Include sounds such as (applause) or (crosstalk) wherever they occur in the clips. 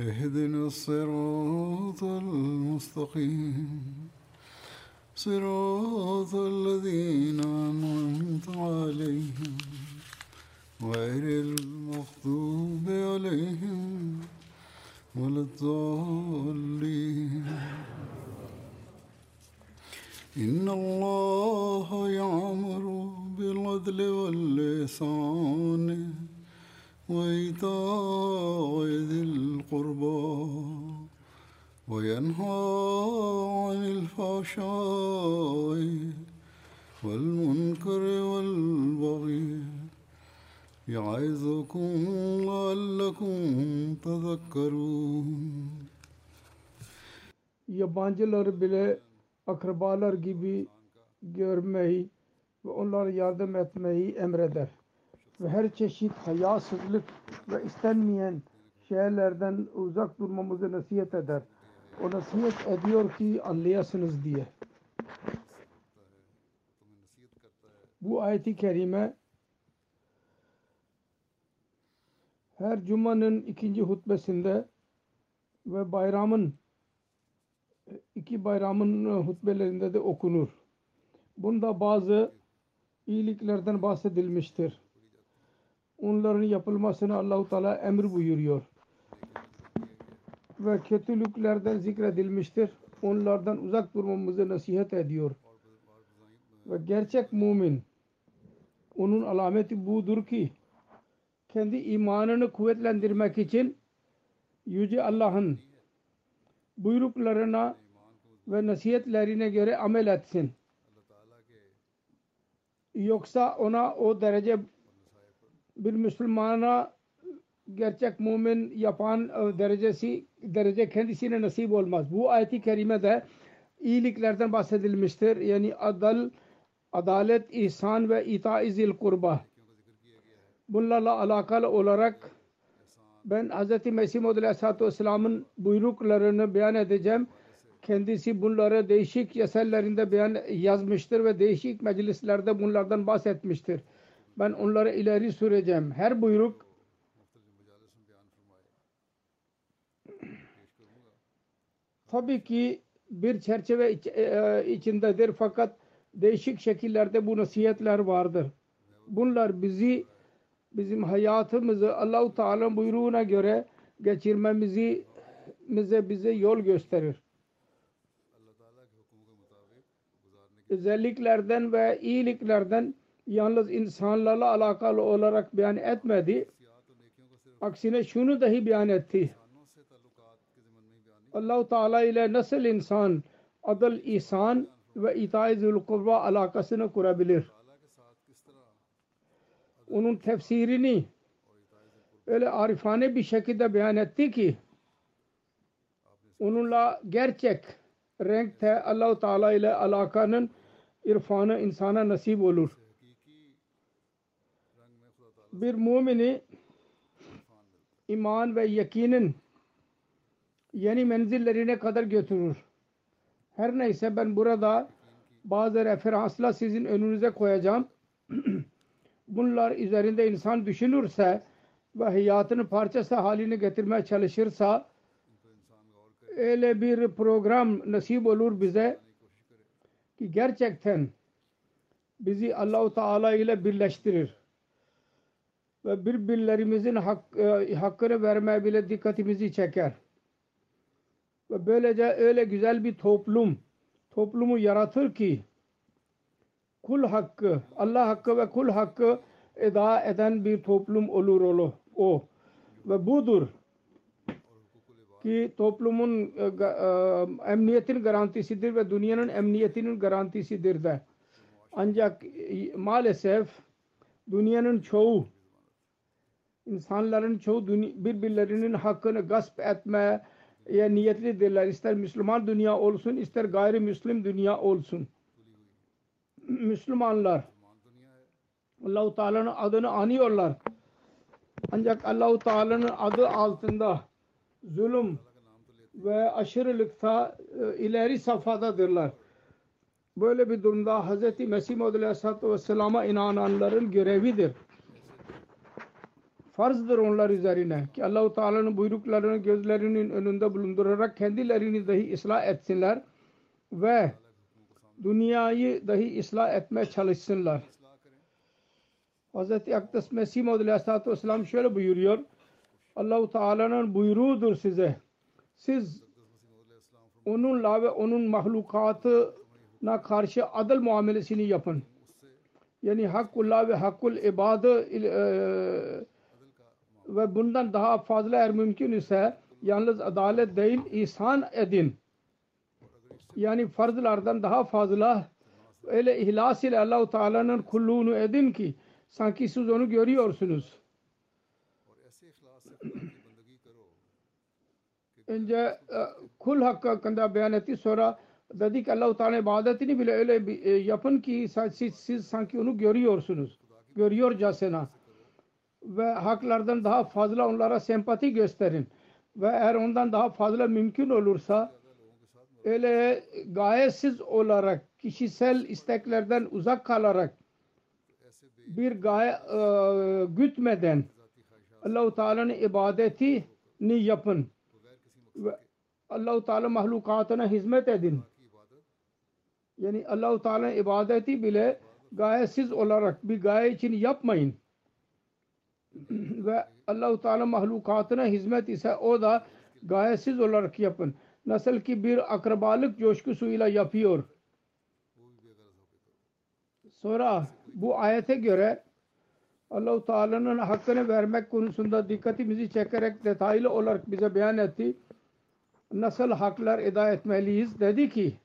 اهدنا الصراط المستقيم. صراط الذين أنعمت عليهم غير المغضوب عليهم ولا الضالين. إن الله يعمر بالعدل واللسان وإيتاء ذي القربى وينهى عن الفحشاء والمنكر والبغي يعظكم لعلكم تذكرون yabancıları bile akrabalar gibi görmeyi ve onlara yardım etmeyi emreder. Ve her çeşit hayasızlık ve istenmeyen şeylerden uzak durmamızı nasihat eder. O nasihat ediyor ki anlayasınız diye. Bu ayeti kerime her cumanın ikinci hutbesinde ve bayramın iki bayramın hutbelerinde de okunur. Bunda bazı iyiliklerden bahsedilmiştir. Onların yapılmasını Allahu Teala emir buyuruyor. Ve kötülüklerden zikredilmiştir. Onlardan uzak durmamızı nasihat ediyor. Ve gerçek mümin onun alameti budur ki kendi imanını kuvvetlendirmek için Yüce Allah'ın buyruklarına ve nasihatlerine göre amel etsin. Yoksa ona o derece bir Müslümana gerçek mümin yapan derecesi derece kendisine nasip olmaz. Bu ayeti kerimede iyiliklerden bahsedilmiştir. Yani adal, adalet, ihsan ve ita-i zil kurba. Bunlarla alakalı olarak ben Hz. Mesih Maud Aleyhisselatü Vesselam'ın buyruklarını beyan edeceğim. Kendisi bunları değişik eserlerinde beyan yazmıştır ve değişik meclislerde bunlardan bahsetmiştir. Ben onları ileri süreceğim. Her buyruk tabii ki bir çerçeve iç, e, içindedir fakat değişik şekillerde bu nasihatler vardır. Bunlar bizi bizim hayatımızı Allahu Teala buyruğuna göre geçirmemizi bize bize yol gösterir. Özelliklerden ve iyiliklerden yalnız insanlarla alakalı olarak beyan etmedi. Aksine şunu dahi beyan etti. Allahu Teala ile nasıl insan adıl, ihsan ve itaat zülkurba alakasını kurabilir? onun tefsirini öyle arifane bir şekilde beyan etti ki onunla gerçek renkte Allahu Teala ile alakanın irfanı insana nasip olur. Bir mümini iman ve yakinin yeni menzillerine kadar götürür. Her neyse ben burada bazı referansla sizin önünüze koyacağım. (clears throat) bunlar üzerinde insan düşünürse ve hayatının parçası haline getirmeye çalışırsa öyle bir program nasip olur bize ki gerçekten bizi Allahu Teala ile birleştirir ve birbirlerimizin hak, e, hakkını vermeye bile dikkatimizi çeker. ve böylece öyle güzel bir toplum toplumu yaratır ki kul hakkı Allah hakkı ve kul hakkı eda eden bir toplum olur o, o. ve budur ki toplumun e, e, emniyetin garantisidir ve dünyanın emniyetinin garantisidir de. Ancak e, maalesef dünyanın çoğu insanların çoğu birbirlerinin hakkını gasp etmeye niyetlidirler. İster Müslüman dünya olsun, ister gayrimüslim dünya olsun. Müslümanlar Allahu Teala'nın adını anıyorlar. Ancak Allahu Teala'nın adı altında zulüm ve aşırılıkta e, ileri safhadadırlar. Böyle bir durumda Hz. Mesih Aleyhisselatü Vesselam'a inananların görevidir. Farzdır onlar üzerine ki Allahu Teala'nın buyruklarını gözlerinin önünde bulundurarak kendilerini dahi ıslah etsinler ve dünyayı dahi ıslah etmeye çalışsınlar. Hz. Akdes Mesih Maud Aleyhisselatü Vesselam şöyle buyuruyor. Allahu Teala'nın buyruğudur size. Siz onunla ve onun mahlukatına karşı adil muamelesini yapın. Yani Hakkullah ve Hakkul ibadı e, ve bundan daha fazla eğer mümkün ise yalnız adalet değil ihsan edin. Yani farzlardan daha fazla öyle ihlas ile Allahu Teala'nın kulluğunu edin ki sanki siz onu görüyorsunuz. önce e, kul hakkı hakkında beyan etti. Sonra dedi ki Allah-u Teala ibadetini bile öyle e, yapın ki siz, siz sanki onu görüyorsunuz. Görüyorcasına. Ve haklardan daha fazla onlara sempati gösterin. Ve eğer ondan daha fazla mümkün olursa öyle gayesiz olarak kişisel isteklerden uzak kalarak bir gaye e, gütmeden Allah-u Teala'nın ibadetini yapın ve Allah-u Teala mahlukatına hizmet edin. Yani Allah-u Teala ibadeti bile gayesiz olarak bir gaye için yapmayın. (clears throat) ve Allah-u Teala mahlukatına hizmet ise o da gayesiz olarak yapın. Nasıl ki bir akrabalık coşkusuyla yapıyor. Sonra bu ayete göre Allah-u Teala'nın hakkını vermek konusunda dikkatimizi çekerek detaylı olarak bize beyan etti nasıl haklar eda etmeliyiz dedi ki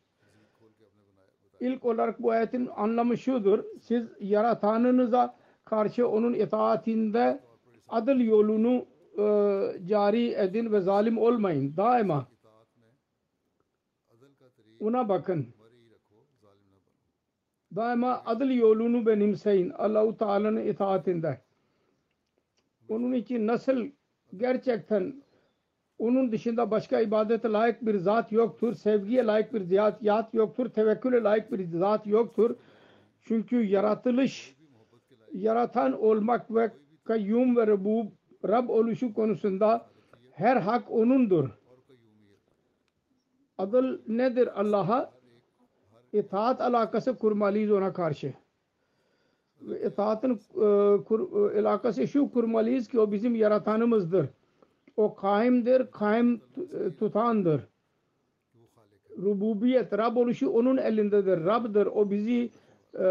ilk olarak bu ayetin anlamı şudur siz yaratanınıza karşı onun itaatinde adil yolunu e, cari edin ve zalim olmayın daima ona bakın daima adil yolunu benimseyin Allah-u Teala'nın itaatinde onun için nasıl gerçekten onun dışında başka ibadete layık bir zat yoktur. Sevgiye layık bir zat yoktur. Tevekküle layık bir zat yoktur. Çünkü yaratılış, yaratan olmak ve kayyum ve Rabub, Rab oluşu konusunda her hak O'nundur. Adıl nedir Allah'a? İtaat alakası kurmalıyız ona karşı. Ve e, e, alakası şu kurmalıyız ki o bizim yaratanımızdır o kaimdir, kaim tutandır. Rububiyet, Rab oluşu onun elindedir. Rab'dır. O bizi e,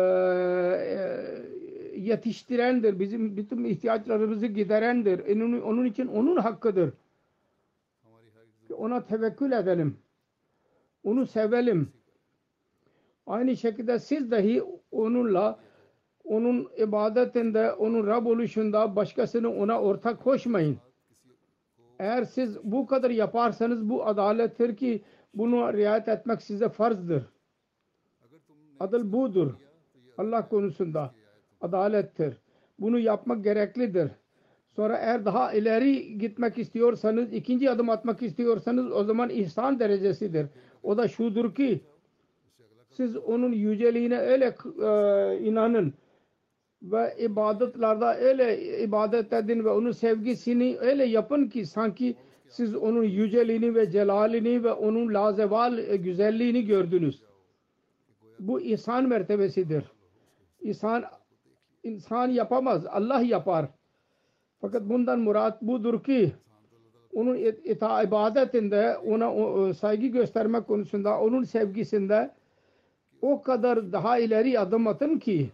yetiştirendir. Bizim bütün ihtiyaçlarımızı giderendir. Onun, için onun hakkıdır. Ona tevekkül edelim. Onu sevelim. Aynı şekilde siz dahi onunla onun ibadetinde, onun Rab oluşunda başkasını ona ortak koşmayın. Eğer siz bu kadar yaparsanız bu adalettir ki bunu riayet etmek size farzdır. Adıl budur. Allah konusunda adalettir. Bunu yapmak gereklidir. Sonra eğer daha ileri gitmek istiyorsanız, ikinci adım atmak istiyorsanız o zaman ihsan derecesidir. O da şudur ki siz onun yüceliğine öyle e, inanın ve ibadetlerde öyle ibadet edin ve onun sevgisini öyle yapın ki sanki siz onun yüceliğini ve celalini ve onun lazeval güzelliğini gördünüz. Bu ihsan mertebesidir. İnsan insan yapamaz. Allah yapar. Fakat bundan murat budur ki onun it- ita ibadetinde ona o saygı gösterme konusunda onun sevgisinde o kadar daha ileri adım atın ki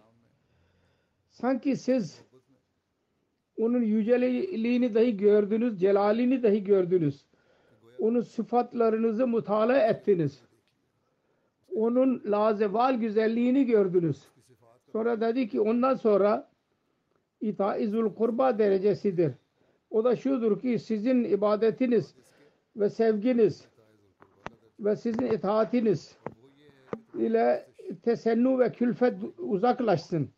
sanki siz onun yüceliğini dahi gördünüz, celalini dahi gördünüz. Onun sıfatlarınızı mutala ettiniz. Onun lazeval güzelliğini gördünüz. Sonra dedi ki ondan sonra itaizul kurba derecesidir. O da şudur ki sizin ibadetiniz ve sevginiz ve sizin itaatiniz ile tesennu ve külfet uzaklaşsın.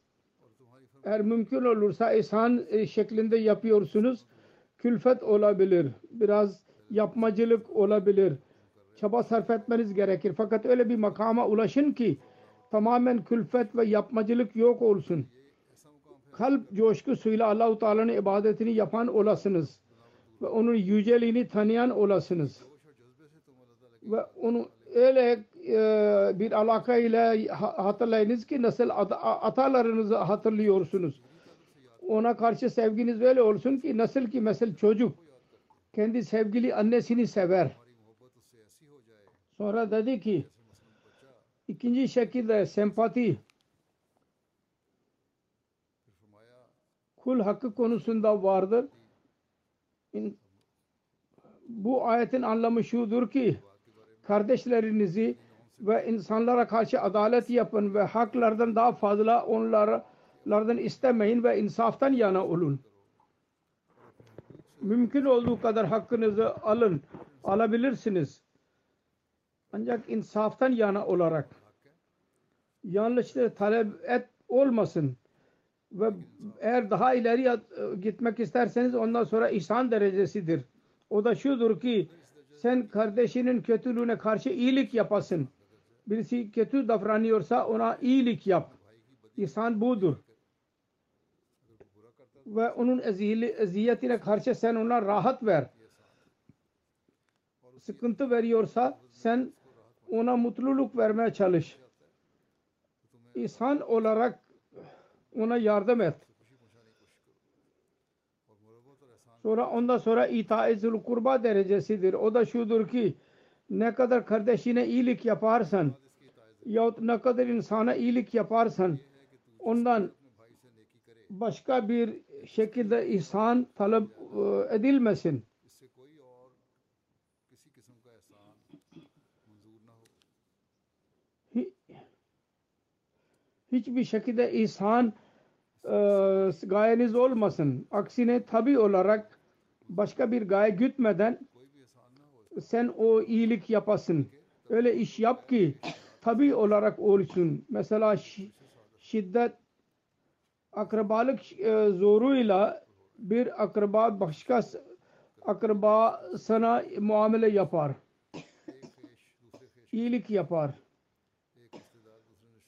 Eğer mümkün olursa ihsan e, şeklinde yapıyorsunuz. Külfet olabilir. Biraz yapmacılık olabilir. Çaba sarf etmeniz gerekir. Fakat öyle bir makama ulaşın ki tamamen külfet ve yapmacılık yok olsun. Kalp coşkusuyla Allahu Teala'nın ibadetini yapan olasınız. Ve onun yüceliğini tanıyan olasınız. Ve onu öyle e, bir alaka ile ha- hatırlayınız ki nasıl ata- atalarınızı hatırlıyorsunuz. Ona karşı sevginiz öyle olsun ki nasıl ki mesela çocuk kendi sevgili annesini sever. Sonra dedi ki ikinci şekilde sempati kul hakkı konusunda vardır. Bu ayetin anlamı şudur ki kardeşlerinizi ve insanlara karşı adalet yapın ve haklardan daha fazla onlardan istemeyin ve insaftan yana olun. Mümkün olduğu kadar hakkınızı alın, alabilirsiniz. Ancak insaftan yana olarak yanlışlığı talep et olmasın ve eğer daha ileri gitmek isterseniz ondan sonra ihsan derecesidir. O da şudur ki sen kardeşinin kötülüğüne karşı iyilik yapasın. Birisi kötü davranıyorsa ona iyilik yap. İhsan budur. Ve onun eziyetine karşı sen ona rahat ver. Sıkıntı veriyorsa sen ona mutluluk vermeye çalış. İhsan olarak ona yardım et. Sonra ondan sonra itaizul kurba derecesidir. O da şudur ki ne kadar kardeşine iyilik yaparsan yahut ne kadar insana iyilik yaparsan ondan başka bir şekilde ihsan talep e, edilmesin. hiçbir şekilde ihsan e, gayeniz olmasın. Aksine tabi olarak başka bir gaye gütmeden sen o iyilik yapasın. Öyle iş yap ki tabi olarak olsun. Mesela şiddet akrabalık e, zoruyla bir akraba başka akrabasına muamele yapar. iyilik yapar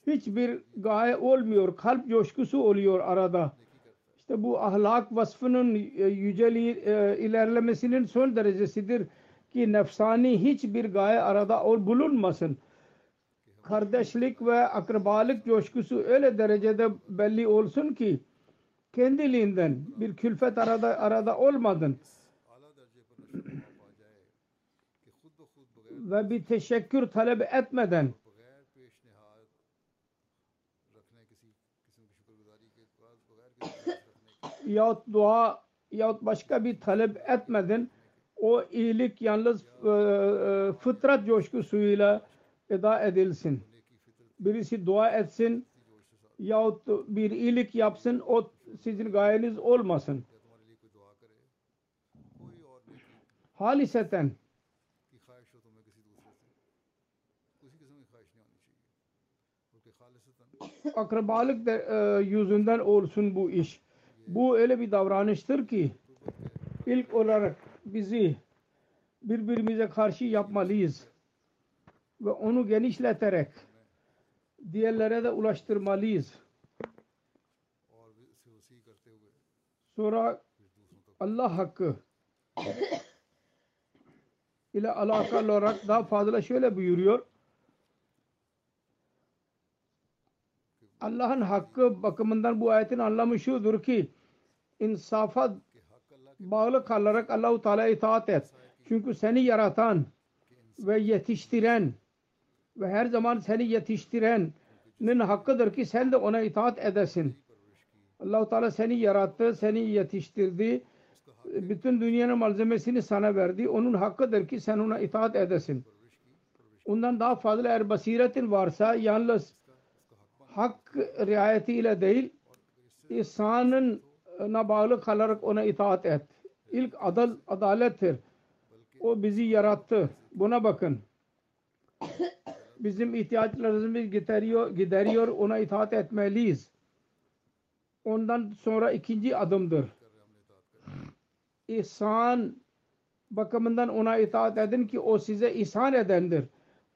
hiçbir gaye olmuyor. Kalp coşkusu oluyor arada. İşte bu ahlak vasfının e, yüceliği e, ilerlemesinin son derecesidir ki nefsani hiçbir gaye arada bulunmasın. Kardeşlik ve akrabalık coşkusu öyle derecede belli olsun ki kendiliğinden bir külfet arada arada olmadın. (clears throat) ve bir teşekkür talep etmeden yahut dua yahut başka bir talep etmedin. O iyilik yalnız e, e, fıtrat coşkusuyla eda edilsin. Birisi dua etsin yahut bir iyilik yapsın o sizin gayeniz olmasın. Haliseten akrabalık de, e, yüzünden olsun bu iş. Bu öyle bir davranıştır ki ilk olarak bizi birbirimize karşı yapmalıyız ve onu genişleterek diğerlere de ulaştırmalıyız. Sonra Allah hakkı ile alakalı olarak daha fazla şöyle buyuruyor. Allah'ın hakkı bakımından bu ayetin anlamı şudur ki insafa bağlı kalarak Allahu Teala'ya itaat et. Çünkü seni yaratan ve yetiştiren ve her zaman seni yetiştirenin hakkıdır ki sen de ona itaat edesin. Allahu Teala seni yarattı, seni yetiştirdi. Bütün dünyanın malzemesini sana verdi. Onun hakkıdır ki sen ona itaat edesin. Ondan daha fazla eğer basiretin varsa yalnız hak riayetiyle değil, insanın ihsanına bağlı kalarak ona itaat et. İlk adal, adalettir. O bizi yarattı. Buna bakın. Bizim ihtiyaçlarımızı gideriyor, gideriyor. Ona itaat etmeliyiz. Ondan sonra ikinci adımdır. İhsan bakımından ona itaat edin ki o size ihsan edendir.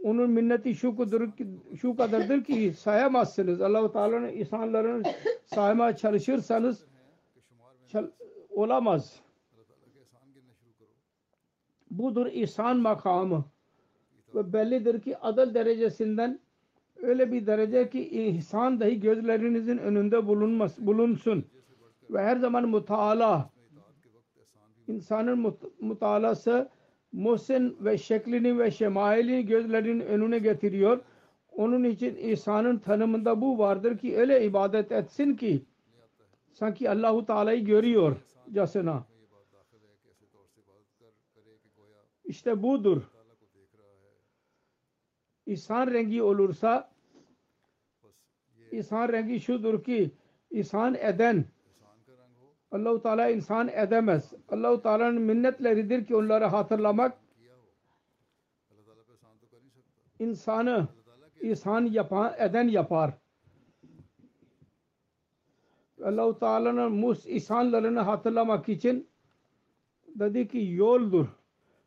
Onun minneti şu kadardır ki, şu kadardır ki sayamazsınız. Allah-u Teala'nın ihsanlarını saymaya çalışırsanız çal- olamaz. Budur ihsan makamı. Ve bellidir ki adil derecesinden öyle bir derece ki ihsan dahi gözlerinizin önünde bulunmaz, bulunsun. Ve her zaman mutala insanın mut- mutalası Muhsin ve şeklini ve şemailini gözlerinin önüne getiriyor. Onun için İsa'nın tanımında bu vardır ki öyle ibadet etsin ki sanki Allahu Teala'yı görüyor casına. İşte budur. İhsan rengi olursa İhsan rengi şudur ki ihsan eden Allah-u Teala insan edemez. Allah-u Teala'nın minnetleridir ki onları hatırlamak insanı ihsan yapan, eden yapar. Allah-u Teala'nın mus ihsanlarını hatırlamak için dedi ki yoldur.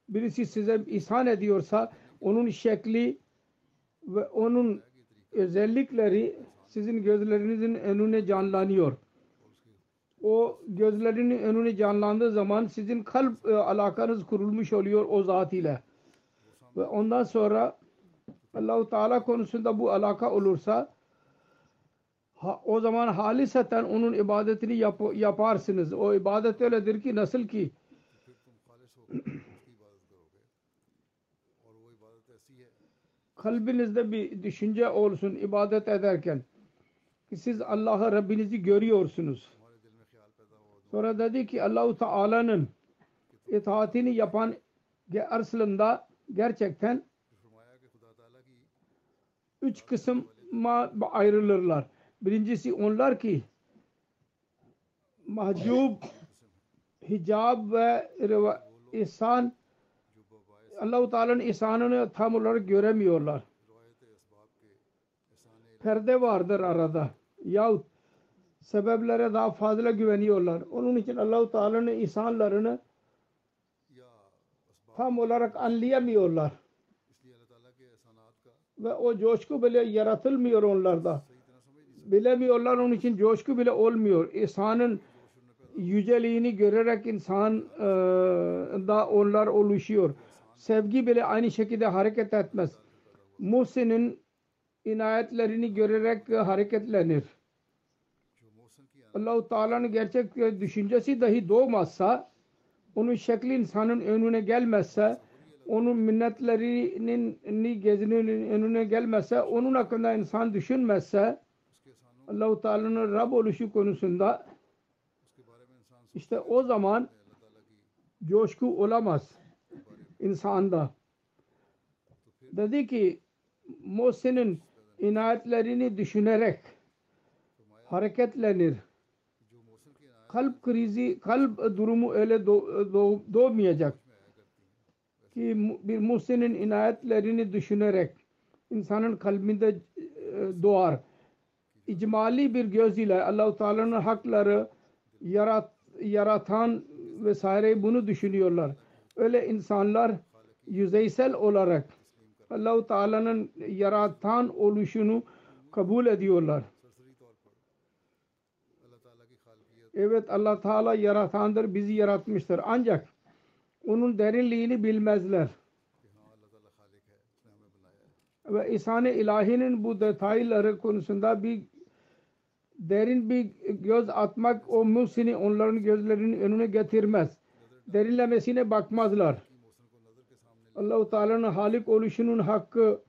Birisi size ihsan ediyorsa onun şekli ve onun özellikleri sizin gözlerinizin önüne canlanıyor o gözlerinin önüne canlandığı zaman sizin kalp e, alakanız kurulmuş oluyor o zat ile. Ve ondan sonra Allahu Teala konusunda bu alaka olursa o zaman haliseten onun ibadetini yap, yaparsınız. O ibadet öyledir ki nasıl ki kalbinizde bir düşünce olsun ibadet ederken ki siz Allah'ı Rabbinizi görüyorsunuz. Sonra dedi ki Allahu Teala'nın itaatini yapan aslında gerçekten üç kısma ayrılırlar. Birincisi onlar ki mahcub, hicab ve ihsan Allah-u Teala'nın ihsanını tam olarak göremiyorlar. Perde vardır arada. Yahut sebeplere daha fazla güveniyorlar. Onun için Allah-u Teala'nın ihsanlarını tam olarak anlayamıyorlar. Ve o coşku bile yaratılmıyor onlarda. Bilemiyorlar onun için coşku bile olmuyor. İhsanın yüceliğini görerek insan e, da onlar oluşuyor. Sevgi bile aynı şekilde hareket etmez. Muhsin'in inayetlerini görerek hareketlenir. Allah-u Teala'nın gerçek düşüncesi dahi doğmazsa, onun şekli insanın önüne gelmezse, onun minnetlerinin gezinin önüne gelmezse, onun hakkında insan düşünmezse, Allah-u Teala'nın Rab oluşu konusunda işte o zaman coşku olamaz insanda. Dedi ki Muhsin'in inayetlerini düşünerek hareketlenir. Kalp krizi, kalp durumu öyle doğ, doğ, doğmayacak ki bir Muhsin'in inayetlerini düşünerek insanın kalbinde e, doğar. İcmali bir göz ile Allah-u Teala'nın hakları yarat, yaratan vesaire bunu düşünüyorlar. Öyle insanlar yüzeysel olarak Allah-u Teala'nın yaratan oluşunu kabul ediyorlar. Evet Allah Teala yaratandır, bizi yaratmıştır. Ancak onun derinliğini bilmezler. Ve İhsan-ı İlahi'nin bu detayları konusunda bir derin bir göz atmak o Musi'ni onların gözlerinin önüne getirmez. Derinlemesine bakmazlar. Allah-u Teala'nın halik oluşunun hakkı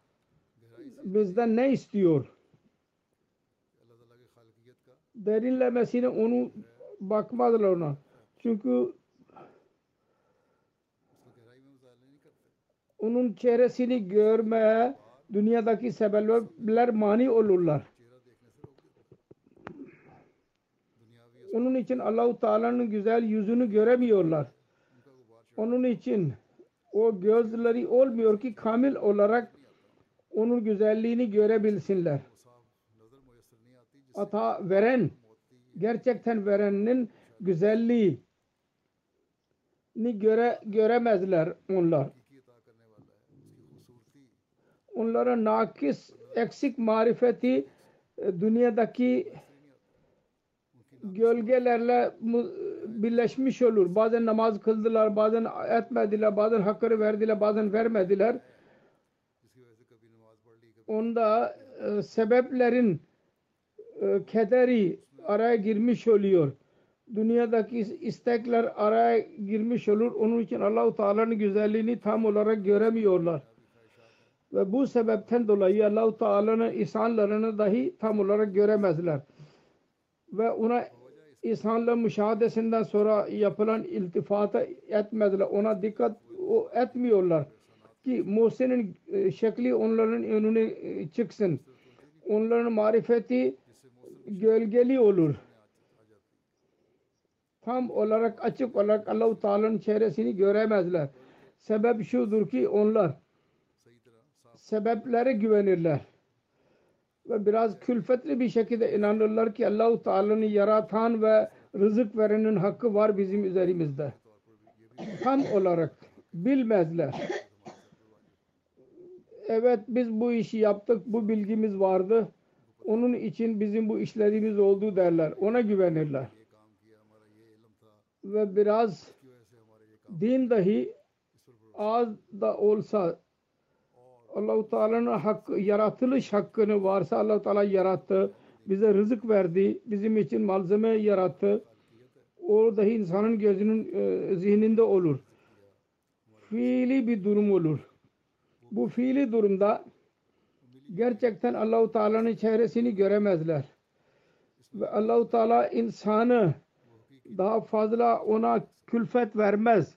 bizden ne istiyor? Derinlemesine onu bakmazlar ona. Çünkü onun çehresini görmeye dünyadaki sebepler mani olurlar. Onun için Allahu Teala'nın güzel yüzünü göremiyorlar. Onun için o gözleri olmuyor ki kamil olarak onun güzelliğini görebilsinler. Ata veren, gerçekten verenin güzelliği ni göre göremezler onlar. Onlara nakis, eksik marifeti e, dünyadaki gölgelerle birleşmiş olur. Bazen namaz kıldılar, bazen etmediler, bazen hakkını verdiler, bazen vermediler. Onda e, sebeplerin e, kederi araya girmiş oluyor. Dünyadaki istekler araya girmiş olur. Onun için Allahu Teala'nın güzelliğini tam olarak göremiyorlar. Ve bu sebepten dolayı Allahu Teala'nın insanlarını dahi tam olarak göremezler ve ona İslam'la müşahadesinden sonra yapılan iltifata etmediler. Ona dikkat o etmiyorlar. Ki Musa'nın e, şekli onların önüne e, çıksın. Onların marifeti gölgeli olur. Tam olarak açık olarak Allah-u Teala'nın çehresini göremezler. Sebep şudur ki onlar sebeplere güvenirler ve biraz külfetli bir şekilde inanırlar ki Allahu Teala'nın yaratan ve rızık verenin hakkı var bizim üzerimizde. Tam olarak bilmezler. Evet biz bu işi yaptık, bu bilgimiz vardı. Onun için bizim bu işlerimiz oldu derler. Ona güvenirler. Ve biraz din dahi az da olsa Allah-u Teala'nın hakkı, yaratılış hakkını varsa Allah-u Teala yarattı. Bize rızık verdi. Bizim için malzeme yarattı. O dahi insanın gözünün e, zihninde olur. Fiili bir durum olur. Bu fiili durumda gerçekten Allah-u Teala'nın çehresini göremezler. Ve Allah-u Teala insanı daha fazla ona külfet vermez.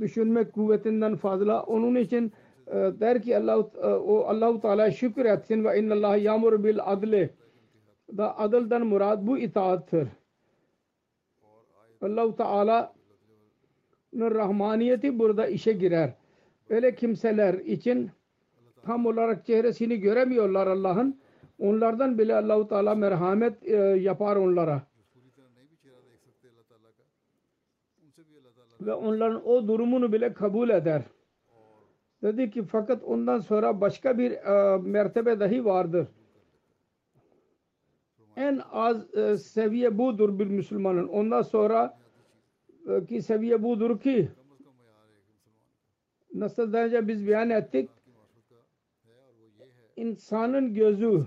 Düşünmek kuvvetinden fazla. Onun için ee, der ki Allah e, o Allahu Teala şükür etsin ve innallah yamur bil adle. Da adıldan murad bu itaattır. Allahu Teala'nın rahmaniyeti burada işe girer. Öyle kimseler için tam olarak çehresini göremiyorlar Allah'ın. Onlardan bile Allahu Teala merhamet e, yapar onlara. Ve onların o durumunu bile kabul eder. Dedi ki fakat ondan sonra başka bir e, mertebe dahi vardır. En az e, seviye budur bir Müslümanın. Ondan sonra e, ki seviye budur ki nasıl daha önce biz beyan ettik insanın gözü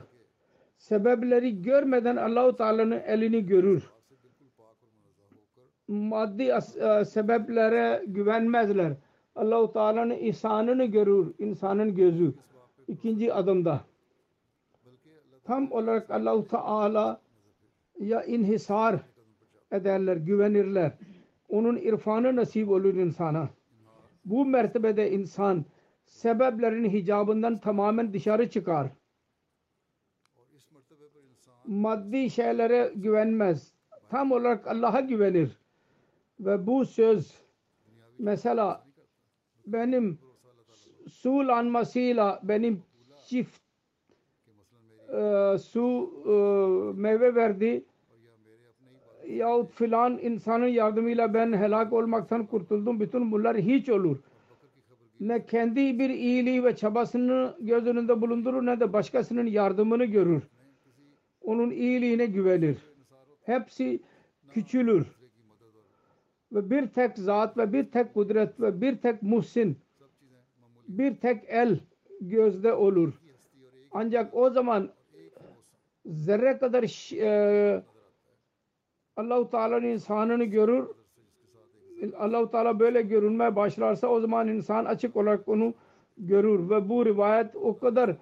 sebepleri görmeden Allahu Teala'nın elini görür. Maddi e, sebeplere güvenmezler. Allah-u Teala'nın ihsanını görür insanın gözü ikinci adımda. Tam olarak Allah-u Teala ya inhisar ederler, güvenirler. Onun irfanı nasip olur insana. Bu mertebede insan sebeplerin hicabından tamamen dışarı çıkar. Maddi şeylere güvenmez. Tam olarak Allah'a güvenir. Ve bu söz mesela benim sul anmasıyla benim çift e, su e, meyve verdi yahut filan insanın yardımıyla ben helak olmaktan kurtuldum. Bütün bunlar hiç olur. Ne kendi bir iyiliği ve çabasını göz önünde bulundurur ne de başkasının yardımını görür. Onun iyiliğine güvenir. Hepsi küçülür ve bir tek zat ve bir tek kudret ve bir tek muhsin bir tek el gözde olur. Ancak o zaman zerre kadar e, Allahu Teala'nın insanını görür. Allahu Teala böyle görünmeye başlarsa o zaman insan açık olarak onu görür ve bu rivayet o kadar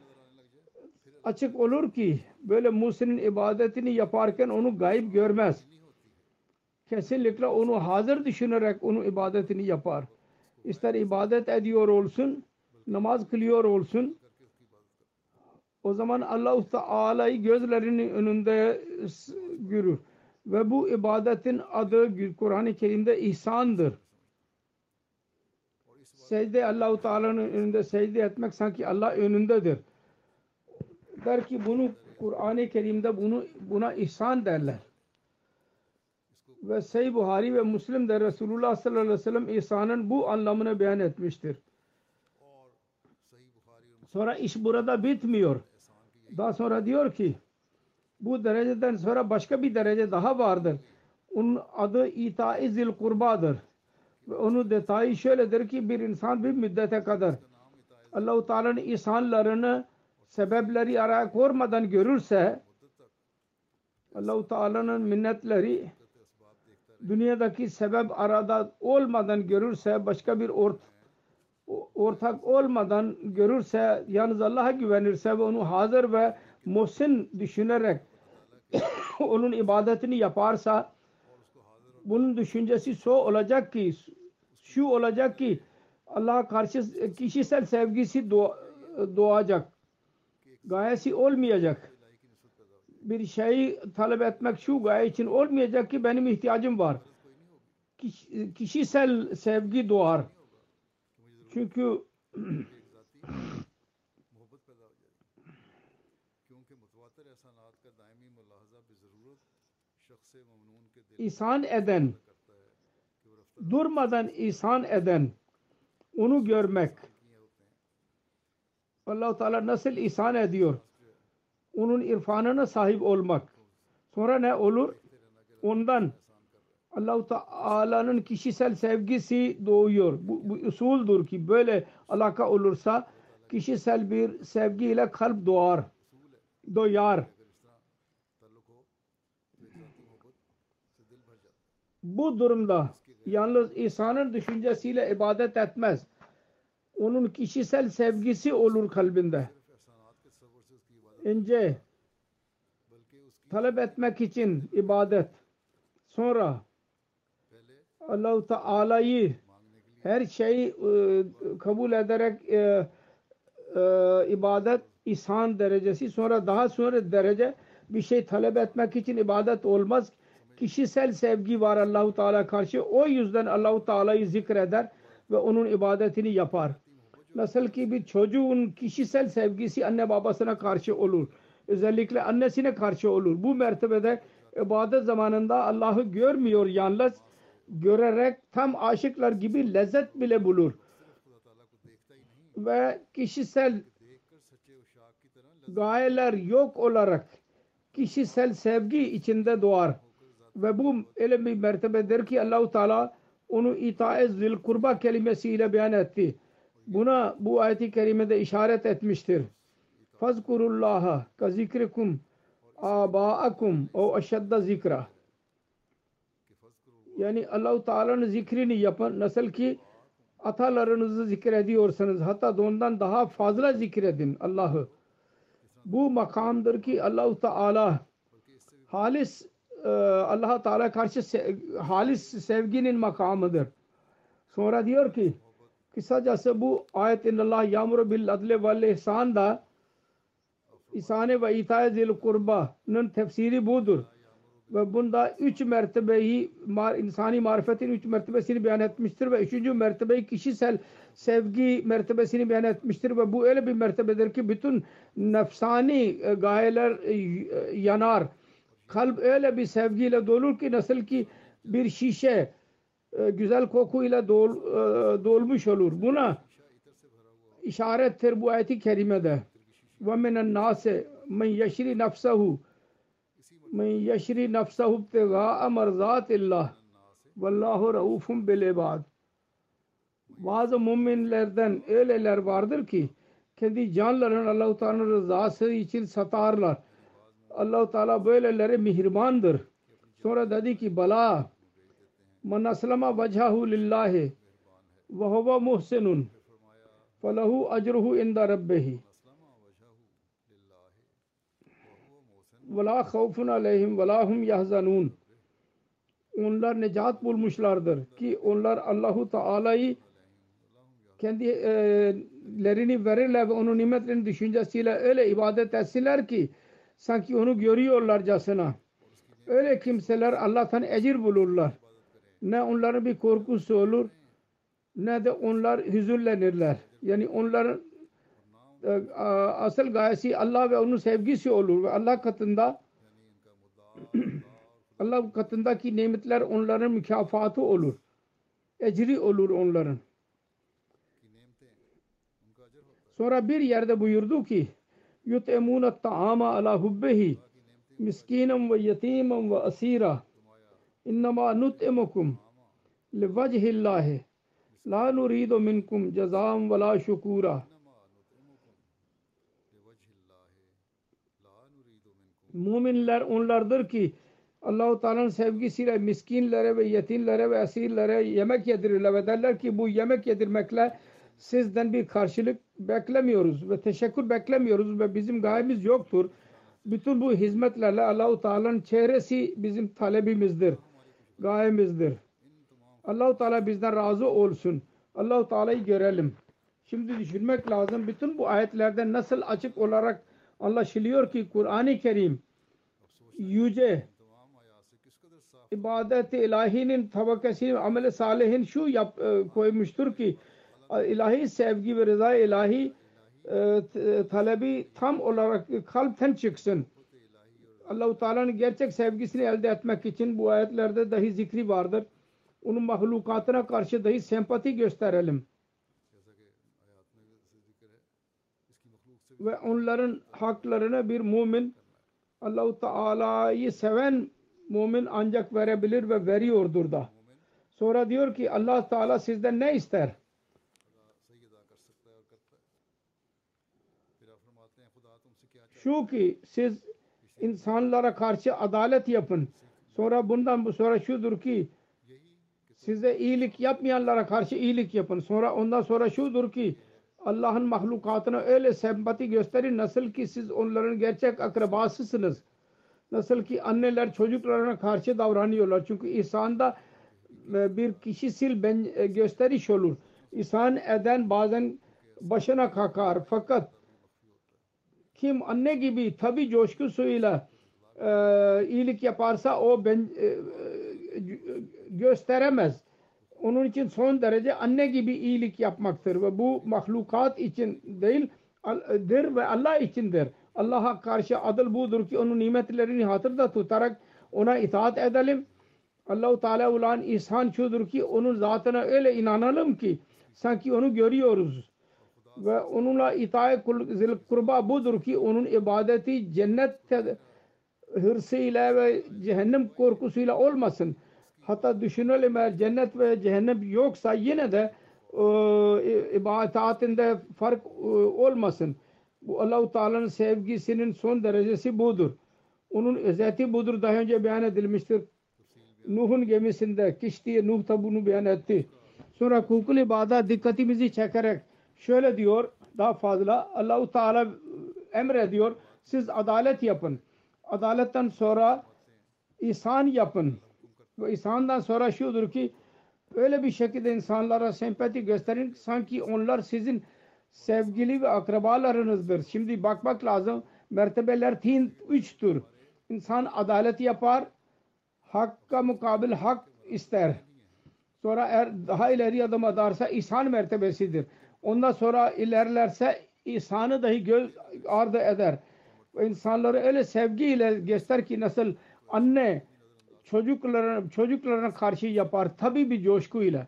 açık olur ki böyle Musa'nın ibadetini yaparken onu gayip görmez. Kesinlikle onu hazır düşünerek onun ibadetini yapar. İster ibadet ediyor olsun, namaz kılıyor olsun. O zaman Allah-u Teala'yı gözlerinin önünde görür. Ve bu ibadetin adı Kur'an-ı Kerim'de ihsandır. Secde Allah-u Teala'nın önünde secde etmek sanki Allah önündedir. Der ki bunu Kur'an-ı Kerim'de bunu buna ihsan derler. Ve Sey Buhari ve Müslim de Resulullah sallallahu aleyhi ve sellem ihsanın bu anlamını beyan etmiştir. Sonra iş burada bitmiyor. Daha sonra diyor ki bu dereceden sonra başka bir derece daha vardır. Onun adı ita zil kurbadır. Ve onun detayı şöyledir ki bir insan bir müddete kadar Allah-u Teala'nın ihsanlarını sebepleri araya kormadan görürse Allah-u Teala'nın minnetleri dünyadaki sebep arada olmadan görürse başka bir ort ortak olmadan görürse yalnız Allah'a güvenirse ve onu hazır ve muhsin düşünerek (coughs) onun ibadetini yaparsa bunun düşüncesi şu olacak ki şu olacak ki Allah'a karşı kişisel sevgisi doğacak. Gayesi olmayacak. Bir şeyi talep etmek şu gaye için olmayacak ki benim ihtiyacım var. Kişisel sevgi doğar. Çünkü (clears throat) ihsan eden durmadan ihsan eden onu görmek allah Teala nasıl ihsan ediyor onun irfanına sahip olmak sonra ne olur ondan Allah-u Teala'nın kişisel sevgisi doğuyor. Bu, bu usuldür ki böyle alaka olursa kişisel bir sevgiyle kalp doğar. Doyar. Bu durumda yalnız insanın düşüncesiyle ibadet etmez. Onun kişisel sevgisi olur kalbinde. İnce talep etmek için ibadet. Sonra Allah-u Teala'yı her şeyi e, kabul ederek e, e, ibadet ihsan derecesi sonra daha sonra derece bir şey talep etmek için ibadet olmaz. Kişisel sevgi var Allahu Teala karşı. O yüzden Allahu Teala'yı zikreder ve onun ibadetini yapar. Nasıl ki bir çocuğun kişisel sevgisi anne babasına karşı olur. Özellikle annesine karşı olur. Bu mertebede ibadet zamanında Allah'ı görmüyor yalnız görerek tam aşıklar gibi lezzet bile bulur. Ve kişisel gayeler yok olarak kişisel sevgi içinde doğar. Ve bu öyle bir mertebedir ki Allahu Teala onu itaat zil kurba kelimesiyle beyan etti. Buna bu ayet-i kerimede işaret etmiştir. Fazkurullaha ka zikrikum abaakum o aşadda zikra yani Allah-u Teala'nın zikrini yapın. Nasıl ki atalarınızı zikrediyorsanız hatta ondan daha fazla zikredin Allah'ı. Bu makamdır ki Allah-u Teala halis e, Allah Teala karşı halis sevginin makamıdır. Sonra diyor ki kısacası bu ayet Allah yağmuru bil adle vel ihsan da ihsane ve itaya zil kurba'nın tefsiri budur ve bunda üç mertebeyi insani marifetin üç mertebesini beyan etmiştir ve üçüncü mertebeyi kişisel sevgi mertebesini beyan etmiştir ve bu öyle bir mertebedir ki bütün nefsani e, gayeler e, yanar. Kalp öyle bir sevgiyle dolur ki nasıl ki bir şişe e, güzel kokuyla dol, dolmuş olur. Buna işarettir bu ayeti kerimede. Ve minen nase men yeşri nefsehu men yeşri nefsehu ibtigaa merzatillah vallahu raufun bil ibad bazı müminlerden öyleler vardır ki kendi canlarını Allah-u Teala'nın rızası için satarlar. Allah-u Teala böyleleri mihribandır. Sonra dedi ki bala Men aslama vechahu lillahi ve huve muhsinun felahu ecruhu inda rabbihi ve la havfun aleyhim ve hum yahzanun onlar necat bulmuşlardır ki onlar Allahu Teala'yı kendilerini e, verirler ve onun nimetlerini düşüncesiyle öyle ibadet etsinler ki sanki onu görüyorlarcasına. Öyle kimseler Allah'tan ecir bulurlar. Ne onların bir korkusu olur ne de onlar hüzünlenirler. Yani onların e, asıl gayesi Allah ve onun sevgisi olur ve Allah katında (clears throat) Allah katındaki nimetler onların mükafatı olur. Ecri olur onların. Sonra bir yerde buyurdu ki yutemuna ta'ama ala hubbihi miskinen ve yetimen ve asira innama nut'imukum livajhillahi la nuridu minkum cezam ve la şukura Müminler onlardır ki Allahu Teala'nın sevgisiyle miskinlere ve yetimlere ve esirlere yemek yedirirler ve derler ki bu yemek yedirmekle sizden bir karşılık beklemiyoruz ve teşekkür beklemiyoruz ve bizim gayemiz yoktur. Bütün bu hizmetlerle Allahu Teala'nın çehresi bizim talebimizdir, gayemizdir. Allahu Teala bizden razı olsun. Allahu Teala'yı görelim. Şimdi düşünmek lazım. Bütün bu ayetlerden nasıl açık olarak anlaşılıyor ki Kur'an-ı Kerim yüce ibadet-i ilahinin tabakasını amel-i salihin şu yap, e, koymuştur ki ilahi sevgi ve rıza ilahi e, talebi tam olarak kalpten çıksın. Allah-u Teala'nın gerçek sevgisini elde etmek için bu ayetlerde dahi zikri vardır. Onun mahlukatına karşı dahi sempati gösterelim. Ve onların haklarına bir mümin Allah-u Teala'yı seven mümin ancak verebilir ve veriyordur da. Sonra diyor ki Allah Teala sizden ne ister? Şu ki siz insanlara karşı adalet yapın. Sonra bundan sonra şudur ki size iyilik yapmayanlara karşı iyilik yapın. Sonra ondan sonra şudur ki Allah'ın mahlukatına öyle sempati gösterin nasıl ki siz onların gerçek akrabasısınız. Nasıl ki anneler çocuklarına karşı davranıyorlar. Çünkü ihsanda e, bir kişisel ben, e, gösteriş olur. İhsan eden bazen başına kakar. Fakat kim anne gibi tabi coşkusuyla e, iyilik yaparsa o ben e, gösteremez. Onun için son derece anne gibi iyilik yapmaktır ve bu mahlukat için değil dir ve Allah içindir. Allah'a karşı adıl budur ki onun nimetlerini hatırda tutarak ona itaat edelim. Allahu Teala olan ihsan şudur ki onun zatına öyle inanalım ki sanki onu görüyoruz. Ve onunla itaat zil kurba budur ki onun ibadeti cennet hırsıyla ve cehennem korkusuyla olmasın. Hatta düşünelim eğer cennet ve cehennem yoksa yine de e, ibadetinde fark e, olmasın. Bu Allah-u Teala'nın sevgisinin son derecesi budur. Onun özeti budur. Daha önce beyan edilmiştir. Nuh'un gemisinde kiştiye Nuh da bunu beyan etti. Sonra hukukul ibadet dikkatimizi çekerek şöyle diyor daha fazla Allah-u Teala emrediyor siz adalet yapın. Adaletten sonra ihsan yapın. Ve ihsandan sonra şudur ki öyle bir şekilde insanlara sempati gösterin sanki onlar sizin sevgili ve akrabalarınızdır. Şimdi bakmak lazım. Mertebeler tin, üçtür. İnsan adalet yapar. Hakka mukabil hak ister. Sonra eğer daha ileri adım atarsa ihsan mertebesidir. Ondan sonra ilerlerse ihsanı dahi göz ardı eder. İnsanları öyle sevgiyle göster ki nasıl anne çocuklarına, çocuklarına karşı yapar tabi bir coşkuyla.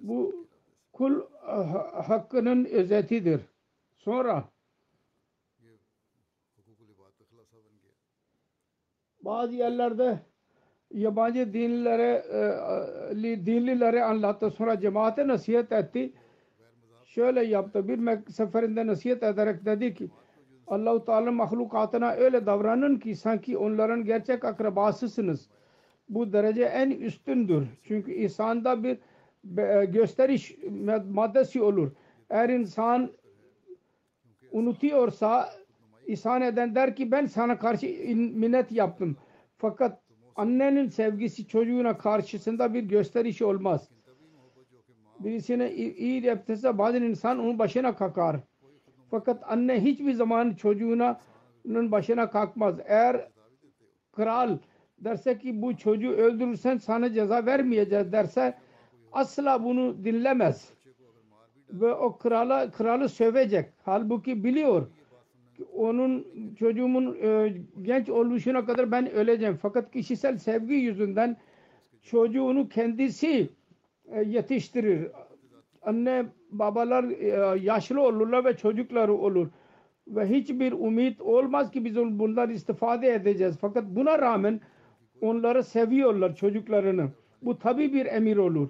Bu kul hakkının özetidir. Sonra bazı yerlerde yabancı dinlere dinlilere anlattı. Sonra cemaate nasihat etti. Şöyle yaptı. Bir seferinde nasihat ederek dedi ki Allahu Teala mahlukatına öyle davranın ki sanki onların gerçek akrabasısınız. Bu derece en üstündür. Çünkü insanda bir be- gösteriş maddesi olur. Eğer insan unutuyorsa ihsan eden der ki ben sana karşı in- minnet yaptım. Fakat annenin sevgisi çocuğuna karşısında bir gösteriş olmaz. Birisine iyi yaptıysa bazen insan onun başına kalkar. Fakat anne hiçbir zaman çocuğuna onun başına kalkmaz. Eğer kral derse ki bu çocuğu öldürürsen sana ceza vermeyeceğiz derse asla bunu dinlemez. Ve o krala kralı sövecek. Halbuki biliyor onun çocuğumun e, genç oluşuna kadar ben öleceğim. Fakat kişisel sevgi yüzünden çocuğunu kendisi e, yetiştirir. Anne babalar e, yaşlı olurlar ve çocukları olur. Ve hiçbir umut olmaz ki biz bunlar istifade edeceğiz. Fakat buna rağmen onları seviyorlar çocuklarını. Bu tabi bir emir olur.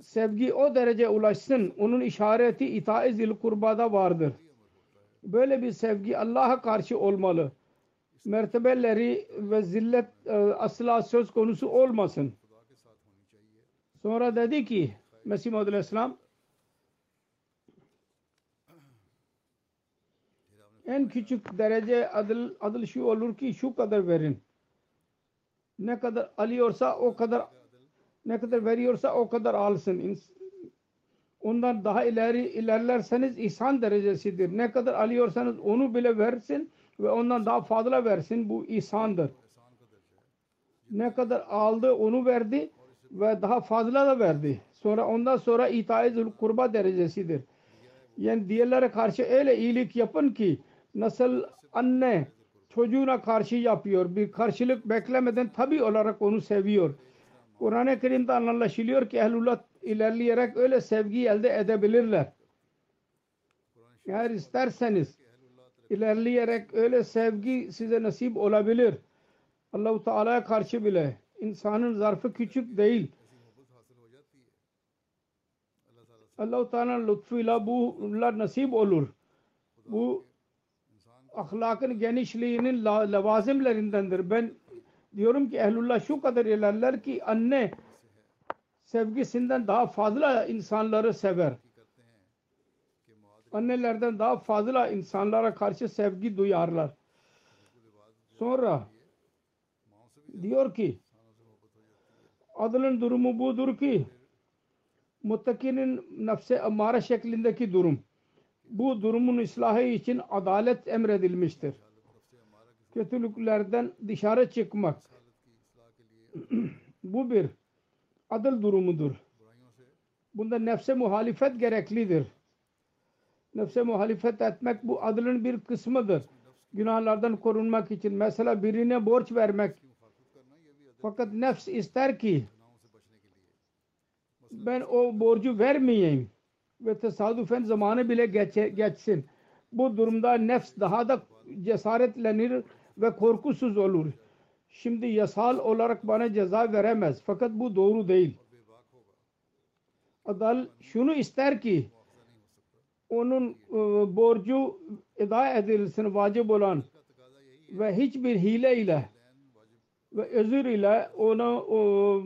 Sevgi o derece ulaşsın. Onun işareti itae zil kurbada vardır. Böyle bir sevgi Allah'a karşı olmalı. Mertebeleri ve zillet e, asla söz konusu olmasın. Sonra dedi ki Mesih Muhammed Aleyhisselam en küçük derece adıl, adıl şu olur ki şu kadar verin. Ne kadar alıyorsa o kadar ne kadar veriyorsa o kadar alsın. Ondan daha ileri ilerlerseniz ihsan derecesidir. Ne kadar alıyorsanız onu bile versin ve ondan daha fazla versin. Bu ihsandır. Ne kadar aldı onu verdi ve daha fazla da verdi. Sonra ondan sonra itaizül kurba derecesidir. Yani diğerlere karşı öyle iyilik yapın ki nasıl anne çocuğuna karşı yapıyor. Bir karşılık beklemeden tabi olarak onu seviyor. Kur'an-ı Kerim'de anlaşılıyor ki ehlullah ilerleyerek öyle sevgi elde edebilirler. Eğer isterseniz ilerleyerek öyle sevgi size nasip olabilir. Allahu Teala'ya karşı bile insanın zarfı küçük değil. Allah-u Teala'nın lütfuyla bunlar nasip olur. Bu ahlakın genişliğinin la- lavazimlerindendir. Ben diyorum ki ehlullah şu kadar ilerler ki anne sevgisinden daha fazla insanları sever. Annelerden daha fazla insanlara karşı sevgi duyarlar. Sonra diyor ki adılın durumu budur ki muttakinin nefse amara şeklindeki durum. Bu durumun ıslahı için adalet emredilmiştir. Kötülüklerden dışarı çıkmak. (clears throat) Bu bir adıl durumudur. Bunda nefse muhalifet gereklidir. Nefse muhalifet etmek bu adılın bir kısmıdır. Günahlardan korunmak için. Mesela birine borç vermek. Fakat nefs ister ki ben o borcu vermeyeyim ve tesadüfen zamanı bile geçe, geçsin. Bu durumda nefs daha da cesaretlenir ve korkusuz olur. Şimdi yasal olarak bana ceza veremez. Fakat bu doğru değil. Adal şunu ister ki onun e, borcu eda edilsin vacip olan ve hiçbir hile ile ve özür ile ona o,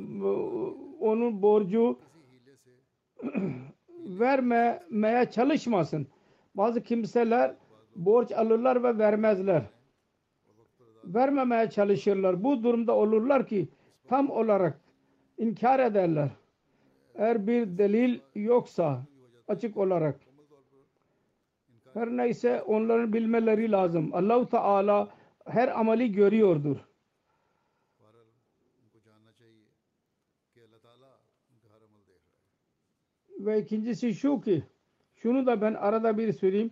onun borcu (clears throat) vermemeye çalışmasın. Bazı kimseler borç alırlar ve vermezler. Vermemeye çalışırlar. Bu durumda olurlar ki tam olarak inkar ederler. Eğer bir delil yoksa açık olarak her neyse onların bilmeleri lazım. Allahu Teala her ameli görüyordur. Ve ikincisi şu ki şunu da ben arada bir söyleyeyim.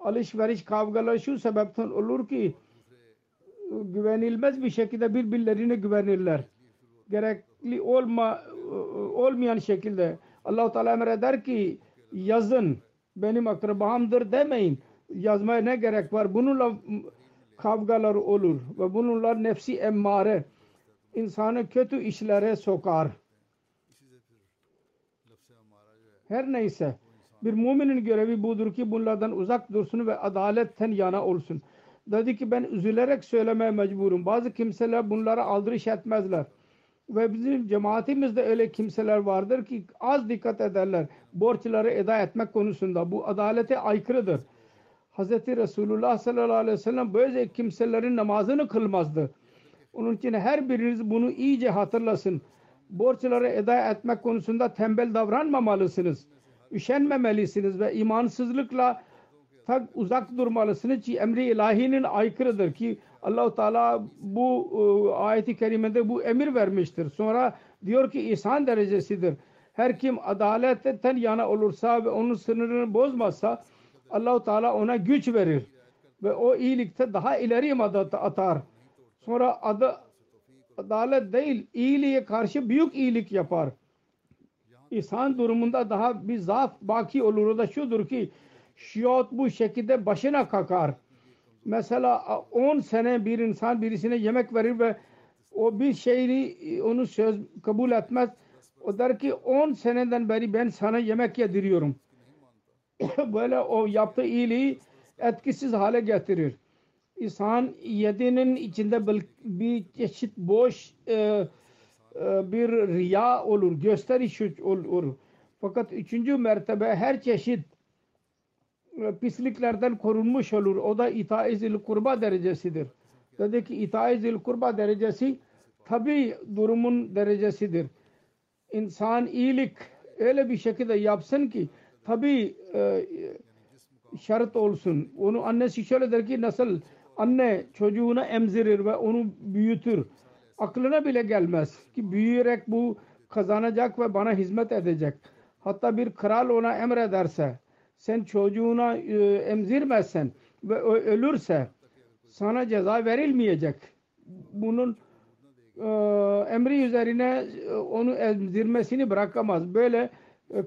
Alışveriş kavgaları şu sebepten olur ki güvenilmez bir şekilde birbirlerine güvenirler. Gerekli olma olmayan şekilde Allah-u Teala emreder ki yazın benim akrabamdır demeyin. Yazmaya ne gerek var? Bununla kavgalar olur ve bununla nefsi emmare insanı kötü işlere sokar. Her neyse Bir müminin görevi budur ki bunlardan uzak dursun ve adaletten yana olsun. Dedi ki ben üzülerek söylemeye mecburum. Bazı kimseler bunlara aldırış etmezler. Ve bizim cemaatimizde öyle kimseler vardır ki az dikkat ederler. Borçları eda etmek konusunda. Bu adalete aykırıdır. Hz. Resulullah sallallahu aleyhi ve sellem böyle kimselerin namazını kılmazdı. Onun için her biriniz bunu iyice hatırlasın. Borçları eda etmek konusunda tembel davranmamalısınız. Üşenmemelisiniz ve imansızlıkla tak uzak durmalısınız ki emri ilahinin aykırıdır ki Allahu Teala bu e, ayeti kerimede bu emir vermiştir. Sonra diyor ki ihsan derecesidir. Her kim adaletten yana olursa ve onun sınırını bozmazsa Allahu Teala ona güç verir ve o iyilikte daha ileri adım atar. Sonra adı adalet değil iyiliğe karşı büyük iyilik yapar. İhsan durumunda daha bir zaaf baki olur. O da şudur ki şiot bu şekilde başına kakar. Mesela 10 sene bir insan birisine yemek verir ve o bir şeyini onu söz kabul etmez. O der ki 10 seneden beri ben sana yemek yediriyorum. (coughs) Böyle o yaptığı iyiliği etkisiz hale getirir. İnsan yedinin içinde bir çeşit boş e, e, bir riya olur, gösteriş olur. Fakat üçüncü mertebe her çeşit e, pisliklerden korunmuş olur. O da itaizil kurba derecesidir. Dedi ki itaizil kurba derecesi tabi durumun derecesidir. İnsan iyilik öyle bir şekilde yapsın ki tabi e, şart olsun. Onu annesi şöyle der ki nasıl anne çocuğuna emzirir ve onu büyütür. Aklına bile gelmez ki büyüyerek bu kazanacak ve bana hizmet edecek. Hatta bir kral ona emrederse sen çocuğuna e, emzirmezsen ve ölürse sana ceza verilmeyecek. Bunun e, emri üzerine e, onu emzirmesini bırakamaz. Böyle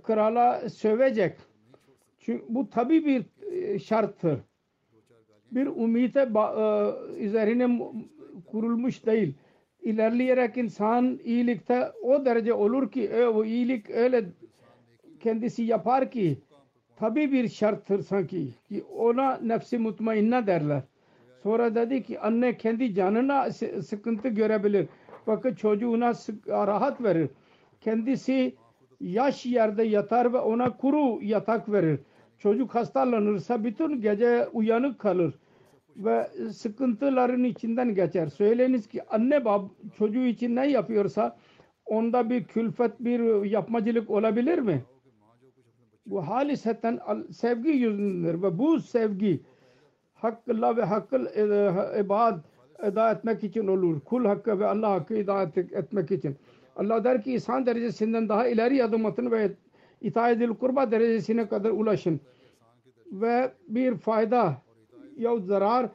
krala sövecek. Çünkü bu tabi bir şarttır. Bir umite üzerine kurulmuş değil. İlerleyerek insan iyilikte o derece olur ki o iyilik öyle kendisi yapar ki tabi bir şarttır sanki ki ona nefsi mutmainna derler. Sonra dedi ki anne kendi canına sıkıntı görebilir. Fakat çocuğuna rahat verir. Kendisi yaş yerde yatar ve ona kuru yatak verir. Çocuk hastalanırsa bütün gece uyanık kalır ve sıkıntıların içinden geçer. Söyleyiniz ki anne bab çocuğu için ne yapıyorsa onda bir külfet, bir yapmacılık olabilir mi? Bu haliseten sevgi yüzündedir ve bu sevgi hakkıllah ve hakkıl e, ibad eda etmek için olur. Kul hakkı ve Allah hakkı eda etmek için. Allah der ki insan derecesinden daha ileri adım atın ve itaat kurba derecesine kadar ulaşın. Ve bir fayda ya zarar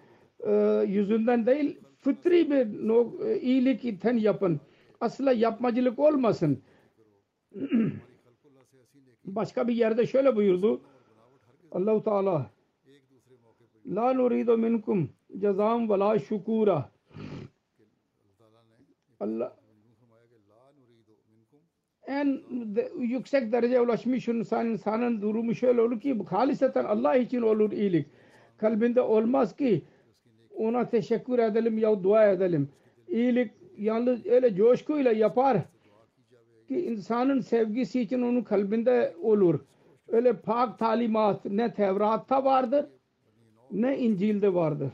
e, yüzünden değil fıtri bir e, iyilik iten yapın. Asla yapmacılık olmasın. (clears throat) Başka bir yerde şöyle buyurdu. Allahu Teala La nuridu minkum cezam ve la şukura. Allah en yüksek derece ulaşmış insan insanın durumu şöyle olur ki haliseten Allah için olur iyilik. Kalbinde olmaz ki ona teşekkür edelim ya dua edelim. İyilik yalnız öyle coşkuyla yapar ki insanın sevgisi için onun kalbinde olur. Öyle pak talimat ne Tevrat'ta vardır ne İncil'de vardır.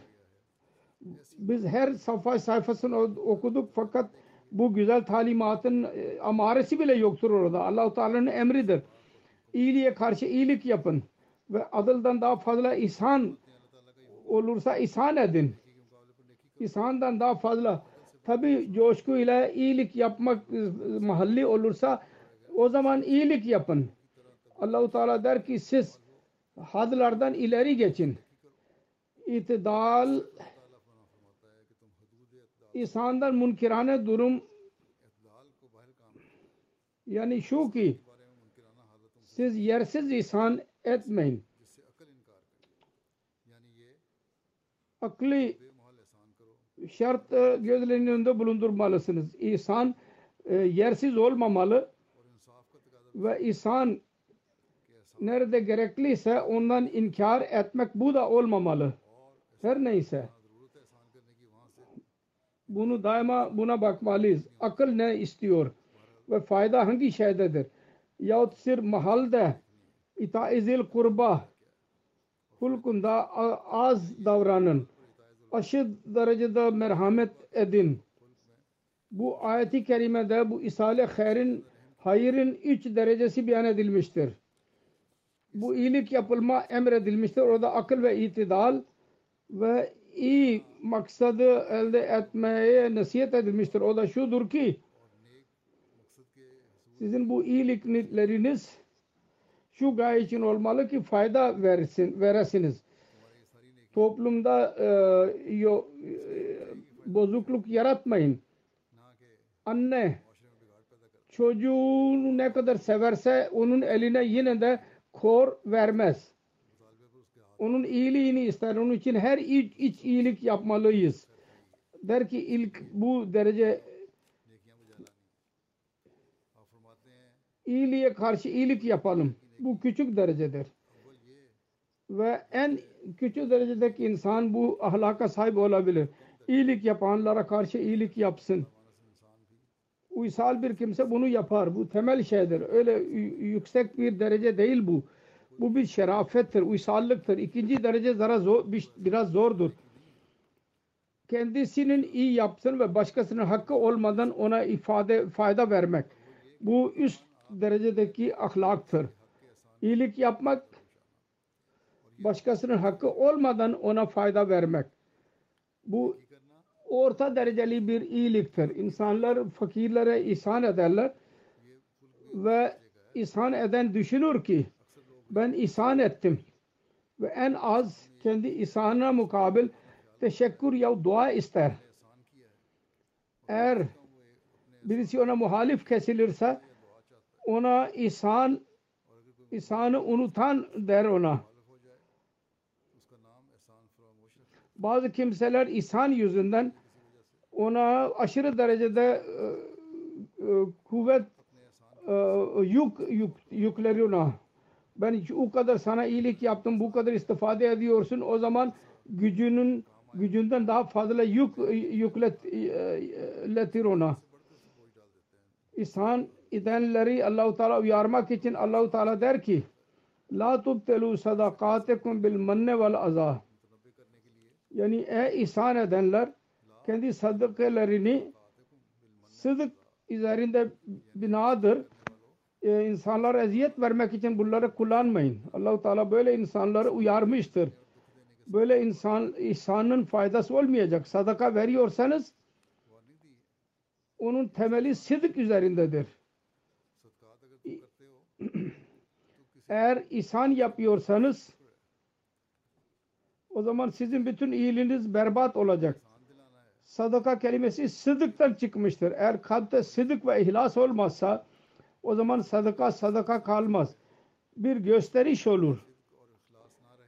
Biz her sayfa sayfasını okuduk fakat bu güzel talimatın e, amaresi bile yoktur orada. Allah-u Teala'nın emridir. İyiliğe karşı iyilik yapın ve adıldan daha fazla ihsan olursa ihsan edin. İhsandan daha fazla tabi coşkuyla iyilik yapmak e, mahalli olursa o zaman iyilik yapın. Allahu Teala der ki siz hadlardan ileri geçin. İtidal insandan munkirane durum yani şu ki siz yersiz ihsan etmeyin. Akli şart gözlerinin önünde bulundurmalısınız. İhsan e, yersiz olmamalı ve ihsan nerede gerekliyse ondan inkar etmek bu da olmamalı. Her neyse. Bunu daima buna bakmalıyız. Akıl ne istiyor ve fayda hangi şeydedir? Yahut sir mahalde itaizil kurba hulkunda az davranın aşırı derecede merhamet edin. Bu ayeti kerimede bu isale hayrin hayırın üç derecesi beyan edilmiştir. Bu iyilik yapılma emredilmiştir. Orada akıl ve itidal ve iyi maksadı elde etmeye nasihat edilmiştir. O da şudur ki sizin bu iyilikleriniz şu gaye için olmalı ki fayda versin, veresiniz toplumda e, e, bozukluk yaratmayın. Anne çocuğunu ne kadar severse onun eline yine de kor vermez. Onun iyiliğini ister. Onun için her iç, iç iyilik yapmalıyız. Der ki ilk bu derece iyiliğe karşı iyilik yapalım. Bu küçük derecedir. Ve en küçük derecedeki insan bu ahlaka sahip olabilir. İyilik yapanlara karşı iyilik yapsın. Uysal bir kimse bunu yapar. Bu temel şeydir. Öyle yüksek bir derece değil bu. Bu bir şerafettir, uysallıktır. İkinci derece zor, biraz zordur. Kendisinin iyi yapsın ve başkasının hakkı olmadan ona ifade fayda vermek. Bu üst derecedeki ahlaktır. İyilik yapmak başkasının hakkı olmadan ona fayda vermek. Bu orta dereceli bir iyiliktir. İnsanlar fakirlere ihsan ederler ve ihsan eden düşünür ki ben ihsan ettim ve en az kendi ihsanına mukabil teşekkür ya dua ister. Eğer birisi ona muhalif kesilirse ona ihsan ihsanı unutan der ona. Bazı kimseler ishan yüzünden ona aşırı derecede e, e, kuvvet e, yük, yük yükleri ona. Ben o kadar sana iyilik yaptım, bu kadar istifade ediyorsun. O zaman gücünün gücünden daha fazla yük yükletir e, ona. İshan edenleri Allahu Teala uyarmak için Allahu Teala der ki La tubtelu sadakatekum bil menne vel azah yani ey ihsan edenler kendi sadakalarını sıdık üzerinde binadır. Ee, insanlara eziyet vermek için bunları kullanmayın. Allahu Teala böyle insanları uyarmıştır. Böyle insan ihsanın faydası olmayacak. Sadaka veriyorsanız onun temeli sıdık üzerindedir. (clears throat) Eğer ihsan yapıyorsanız o zaman sizin bütün iyiliğiniz berbat olacak. Sadaka kelimesi sıdıktan çıkmıştır. Eğer kalpte sıdık ve ihlas olmazsa o zaman sadaka sadaka kalmaz. Bir gösteriş olur.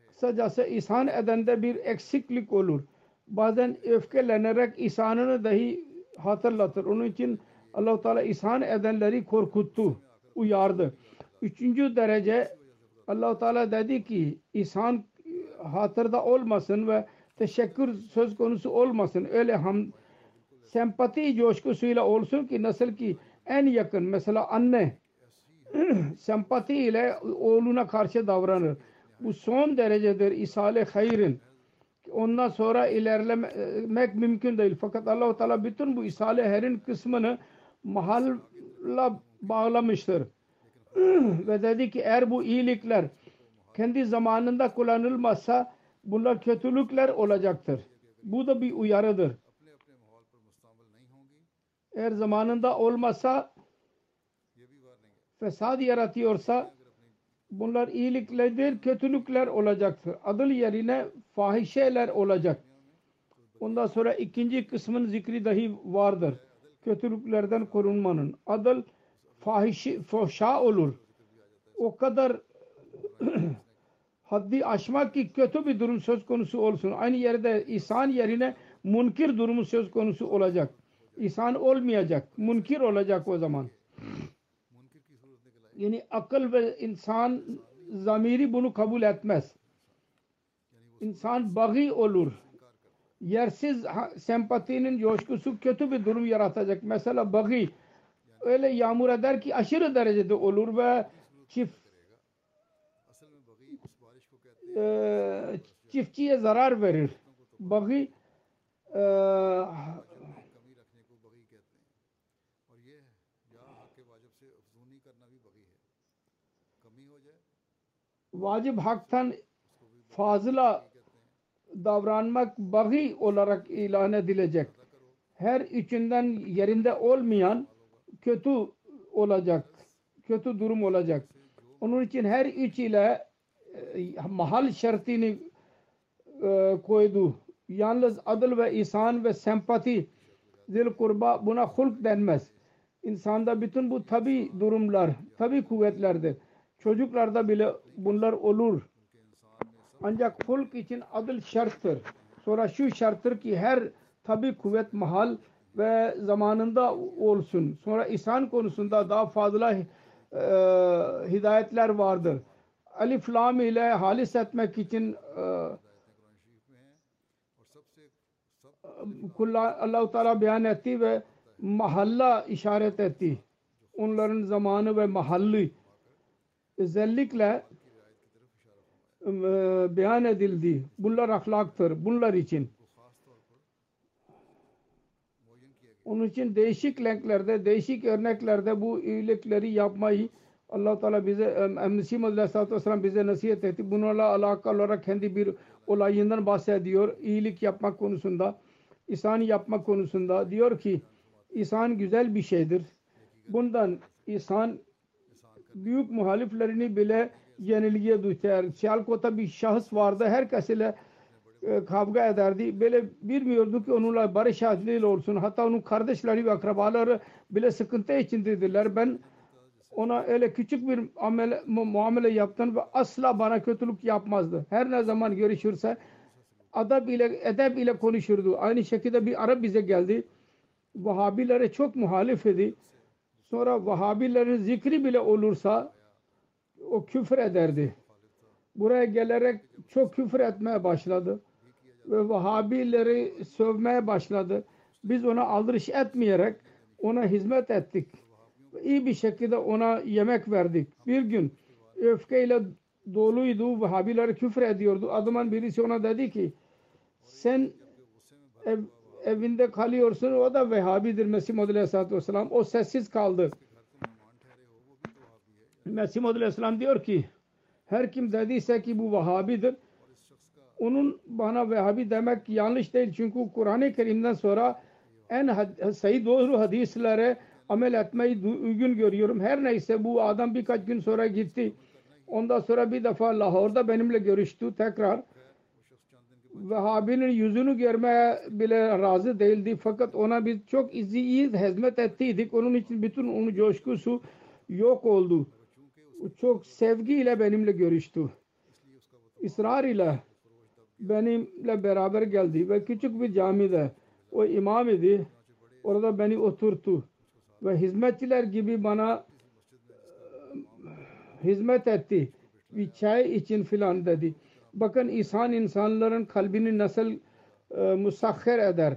Kısacası ihsan edende bir eksiklik olur. Bazen öfkelenerek ihsanını dahi hatırlatır. Onun için allah Teala ihsan edenleri korkuttu, uyardı. Üçüncü derece allah Teala dedi ki ihsan hatırda olmasın ve teşekkür söz konusu olmasın. Öyle ham sempati coşkusuyla olsun ki nasıl ki en yakın mesela anne (clears throat) sempati ile oğluna karşı davranır. Bu son derecedir isale hayrin. Ondan sonra ilerlemek mümkün değil. Fakat Allah-u Teala bütün bu isale hayrin kısmını mahalla bağlamıştır. (clears throat) Ve dedi ki eğer bu iyilikler kendi zamanında kullanılmazsa bunlar kötülükler olacaktır. Bu da bir uyarıdır. Eğer zamanında olmasa fesad yaratıyorsa bunlar iyiliklerdir, kötülükler olacaktır. Adıl yerine fahişeler olacak. Ondan sonra ikinci kısmın zikri dahi vardır. Kötülüklerden korunmanın. Adıl fahişi, foşa olur. O kadar (clears throat) haddi aşmak ki kötü bir durum söz konusu olsun. Aynı yerde ihsan yerine munkir durumu söz konusu olacak. İhsan olmayacak. Munkir olacak o zaman. Yani akıl ve insan zamiri bunu kabul etmez. İnsan bagi olur. Yersiz sempatinin coşkusu kötü bir durum yaratacak. Mesela bagi öyle yağmur eder ki aşırı derecede olur ve çift çiftçiye zarar verir. Bagi e, vacip haktan fazla davranmak bagi olarak ilan edilecek. Her içinden yerinde olmayan kötü olacak. Kötü durum olacak. Onun için her üç ile mahal şartını e, koydu. Yalnız adıl ve ihsan ve sempati zil kurba buna hulk denmez. İnsanda bütün bu tabi durumlar, tabi kuvvetlerdir. Çocuklarda bile bunlar olur. Ancak hulk için adıl şarttır. Sonra şu şarttır ki her tabi kuvvet mahal ve zamanında olsun. Sonra ihsan konusunda daha fazla e, hidayetler vardır. Alif lam ile halis etmek için e, Allah-u Teala beyan etti ve mahalla işaret etti. Onların zamanı ve mahalli özellikle e, beyan edildi. Bunlar ahlaktır. Bunlar için. Onun için değişik renklerde, değişik örneklerde bu iyilikleri yapmayı allah Teala bize, Mesih Aleyhisselatü Vesselam bize nasihat etti. Bunlarla alakalı olarak kendi bir olayından bahsediyor. İyilik yapmak konusunda, ihsan yapmak konusunda. Diyor ki, ihsan güzel bir şeydir. Bundan ihsan büyük muhaliflerini bile yenilgiye düşer. Sialkot'a bir şahıs vardı. Herkes ile e, kavga ederdi. Böyle bilmiyordu ki onunla barış halinde olsun. Hatta onun kardeşleri ve akrabaları bile sıkıntı içindeydiler. Ben ona öyle küçük bir amele, mu- muamele yaptım ve asla bana kötülük yapmazdı. Her ne zaman görüşürse adab ile edep ile konuşurdu. Aynı şekilde bir Arap bize geldi. Vahabilere çok muhalif idi. Sonra Vahabilerin zikri bile olursa o küfür ederdi. Buraya gelerek çok küfür etmeye başladı. Ve Vahabileri sövmeye başladı. Biz ona aldırış etmeyerek ona hizmet ettik. İyi bir şekilde ona yemek verdik. Bir gün öfkeyle doluydu. Vahabileri küfür ediyordu. Adamın birisi ona dedi ki sen ev, evinde kalıyorsun. O da Vehhabidir Mesih Muhammed Aleyhisselatü Vesselam. O sessiz kaldı. Mesih Muhammed Aleyhisselam diyor ki her kim dediyse ki bu Vahabidir onun bana Vehhabi demek yanlış değil. Çünkü Kur'an-ı Kerim'den sonra en had- sayı doğru hadislere amel etmeyi uygun görüyorum. Her neyse bu adam birkaç gün sonra gitti. Ondan sonra bir defa Lahor'da benimle görüştü tekrar. Vehhabi'nin yüzünü görmeye bile razı değildi. Fakat ona biz çok izi iyi hizmet ettiydik. Onun için bütün onun coşkusu yok oldu. Çok sevgiyle benimle görüştü. İsrar ile benimle beraber geldi ve küçük bir camide o imam idi. Orada beni oturttu ve hizmetçiler gibi bana e, hizmet etti. Bir çay için filan dedi. Bakın insan insanların kalbini nasıl e, eder.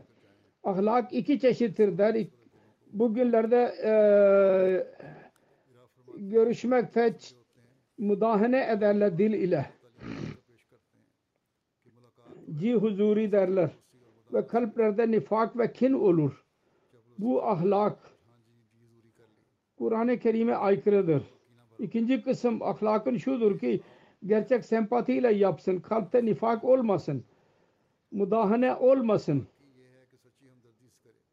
Ahlak iki çeşittir der. Bugünlerde e, görüşmekte ç- müdahale ederler dil ile. Ci huzuri derler. Ve kalplerde nifak ve kin olur. Bu ahlak Kur'an-ı Kerim'e aykırıdır. İkinci kısım ahlakın şudur ki gerçek sempatiyle yapsın. Kalpte nifak olmasın. Müdahale olmasın.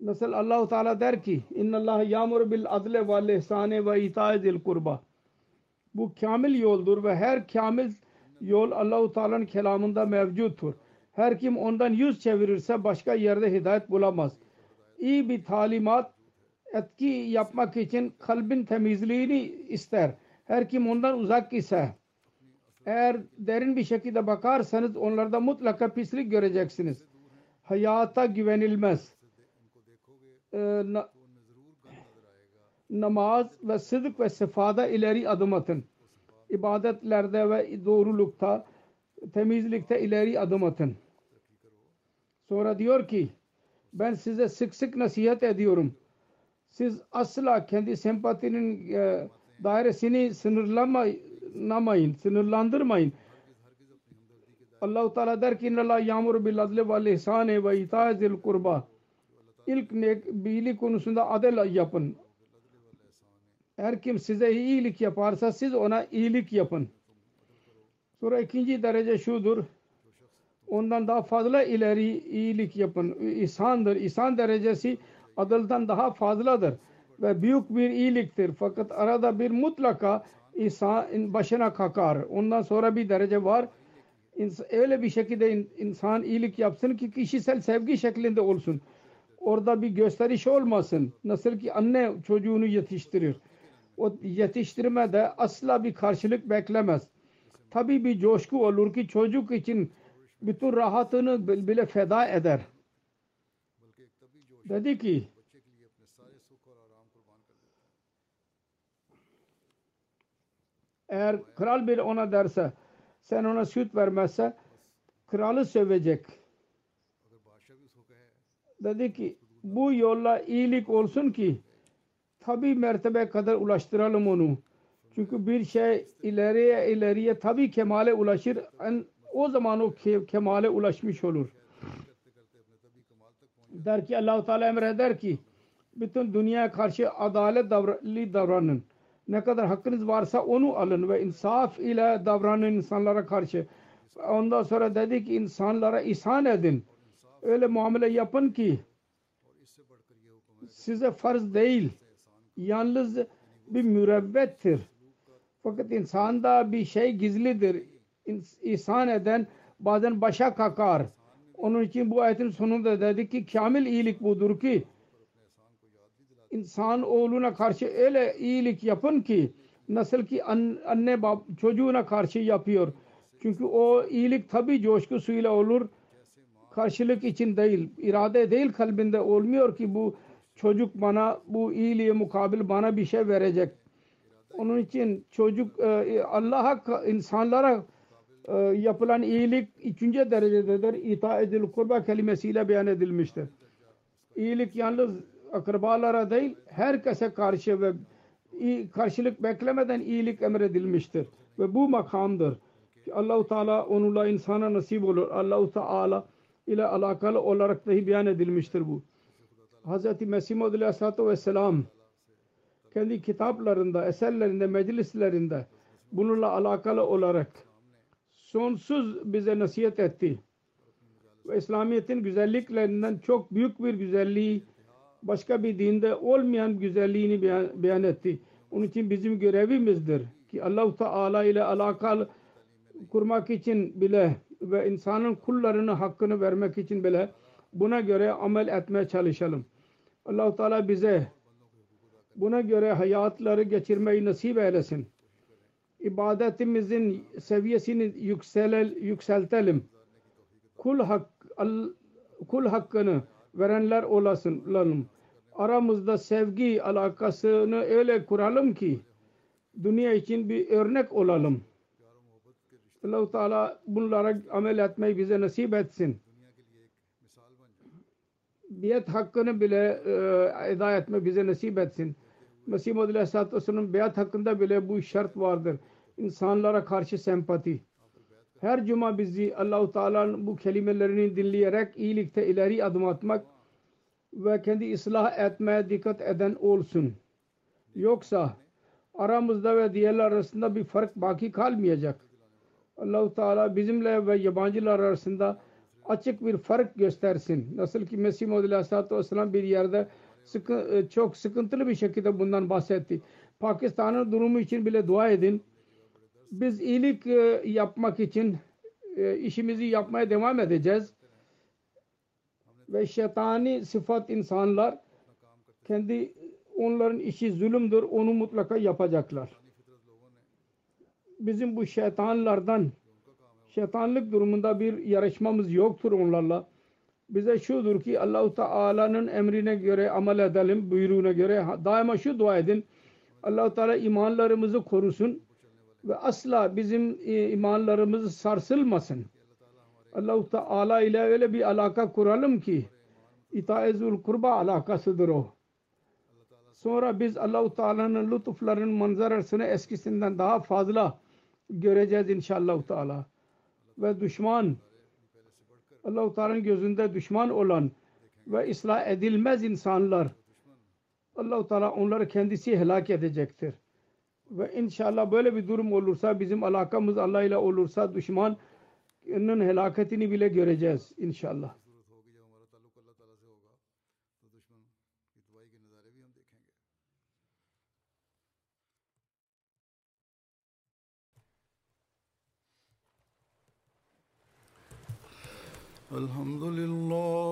Nasıl Allah-u Teala der ki İnna Allah yağmur bil adle ve ihsane ve itae zil kurba. Bu kamil yoldur ve her kamil yol Allah-u Teala'nın kelamında mevcuttur. Her kim ondan yüz çevirirse başka yerde hidayet bulamaz. İyi bir talimat etki yapmak için kalbin temizliğini ister. Her kim ondan uzak ise eğer derin bir şekilde bakarsanız onlarda mutlaka pislik göreceksiniz. Hayata güvenilmez. Ee, na- namaz ve sıdk ve sefada ileri adım atın. ibadetlerde ve doğrulukta, temizlikte ileri adım atın. Sonra diyor ki ben size sık sık nasihat ediyorum. Siz asla kendi sempatinin e, dairesini sınırlamayın, sınırlandırmayın. Allah-u Teala der ki Allah yağmur bil adli vel ihsane ve ita'i zil kurba. İlk nek, iyilik konusunda adil yapın. Her kim size iyilik yaparsa siz ona iyilik yapın. Sonra ikinci derece şudur. Ondan daha fazla ileri iyilik yapın. İhsandır. İhsan derecesi adıldan daha fazladır. Ve büyük bir iyiliktir. Fakat arada bir mutlaka insan başına kakar. Ondan sonra bir derece var. İns- öyle bir şekilde in- insan iyilik yapsın ki kişisel sevgi şeklinde olsun. Orada bir gösteriş olmasın. Nasıl ki anne çocuğunu yetiştirir. O yetiştirmede asla bir karşılık beklemez. Tabii bir coşku olur ki çocuk için bütün rahatını bil- bile feda eder dedi ki eğer kral bir ona derse sen ona süt vermezse kralı sövecek. Dedi ki bu yolla iyilik olsun ki tabi mertebe kadar ulaştıralım onu. Çünkü bir şey ileriye ileriye tabi kemale ulaşır. Yani o zaman o kemale ulaşmış olur der ki Allahu Teala emreder ki bütün dünyaya karşı adaletli davranın. Ne kadar hakkınız varsa onu alın ve insaf ile davranın insanlara karşı. Ondan sonra dedi ki insanlara ihsan edin. Öyle muamele yapın ki size farz değil. Yalnız bir mürebbettir. Fakat insanda bir şey gizlidir. İhsan eden bazen başa kakar onun için bu ayetin sonunda dedi ki kamil iyilik budur ki insan oğluna karşı öyle iyilik yapın ki nasıl ki an- anne bab çocuğuna karşı yapıyor. Çünkü o iyilik tabi coşkusuyla olur. Karşılık için değil, irade değil kalbinde olmuyor ki bu çocuk bana bu iyiliğe mukabil bana bir şey verecek. Onun için çocuk e, Allah'a insanlara e, yapılan iyilik üçüncü derecededir. İta edil kurba kelimesiyle beyan edilmiştir. İyilik yalnız akrabalara değil herkese karşı ve karşılık beklemeden iyilik emredilmiştir. Ve bu makamdır. Allahu Teala onunla insana nasip olur. Allahu Teala ile alakalı olarak dahi beyan edilmiştir bu. Hz. Mesih Maud Aleyhisselatü Vesselam kendi kitaplarında, eserlerinde, meclislerinde bununla alakalı olarak sonsuz bize nasihat etti. Ve İslamiyet'in güzelliklerinden çok büyük bir güzelliği başka bir dinde olmayan güzelliğini beyan, beyan etti. Onun için bizim görevimizdir ki Allah-u Teala ile alakalı kurmak için bile ve insanın kullarını hakkını vermek için bile buna göre amel etmeye çalışalım. Allah-u Teala bize buna göre hayatları geçirmeyi nasip eylesin. İbadetimizin seviyesini yükselel, yükseltelim. Kul, hak, al, kul hakkını verenler olasın. Aramızda sevgi alakasını öyle kuralım ki dünya için bir örnek olalım. Allah-u Teala bunlara amel etmeyi bize nasip etsin. Biyet hakkını bile e, eda etme bize nasip etsin. Mesih Muhammed Aleyhisselatü Vesselam'ın beyat hakkında bile bu şart vardır. İnsanlara karşı sempati. Her cuma bizi Allah-u Teala'nın bu kelimelerini dinleyerek iyilikte ileri adım atmak ve kendi ıslah etmeye dikkat eden olsun. Yoksa aramızda ve diğerler arasında bir fark baki kalmayacak. Allah-u Teala bizimle ve yabancılar arasında açık bir fark göstersin. Nasıl ki Mesih Muhammed Aleyhisselatü Vesselam bir yerde sıkı, çok sıkıntılı bir şekilde bundan bahsetti. Pakistan'ın durumu için bile dua edin. Biz iyilik e, yapmak için e, işimizi yapmaya devam edeceğiz. Ve şeytani sıfat insanlar kendi onların işi zulümdür. Onu mutlaka yapacaklar. Bizim bu şeytanlardan şeytanlık durumunda bir yarışmamız yoktur onlarla. Bize şudur ki Allahu Teala'nın emrine göre amel edelim, buyruğuna göre daima şu dua edin. Allahu Teala imanlarımızı korusun ve asla bizim e, imanlarımız sarsılmasın. Allah-u Teala ile öyle bir alaka kuralım ki itaezul kurba alakasıdır o. Sonra biz Allah-u Teala'nın lütuflarının manzarasını eskisinden daha fazla göreceğiz inşallah Teala. Ve düşman Allah-u Teala'nın gözünde düşman olan ve ıslah edilmez insanlar Allah-u Teala onları kendisi helak edecektir. Ve inşallah böyle bir durum olursa bizim alakamız Allah ile olursa düşmanın helaketini bile göreceğiz inşallah. الحمد لله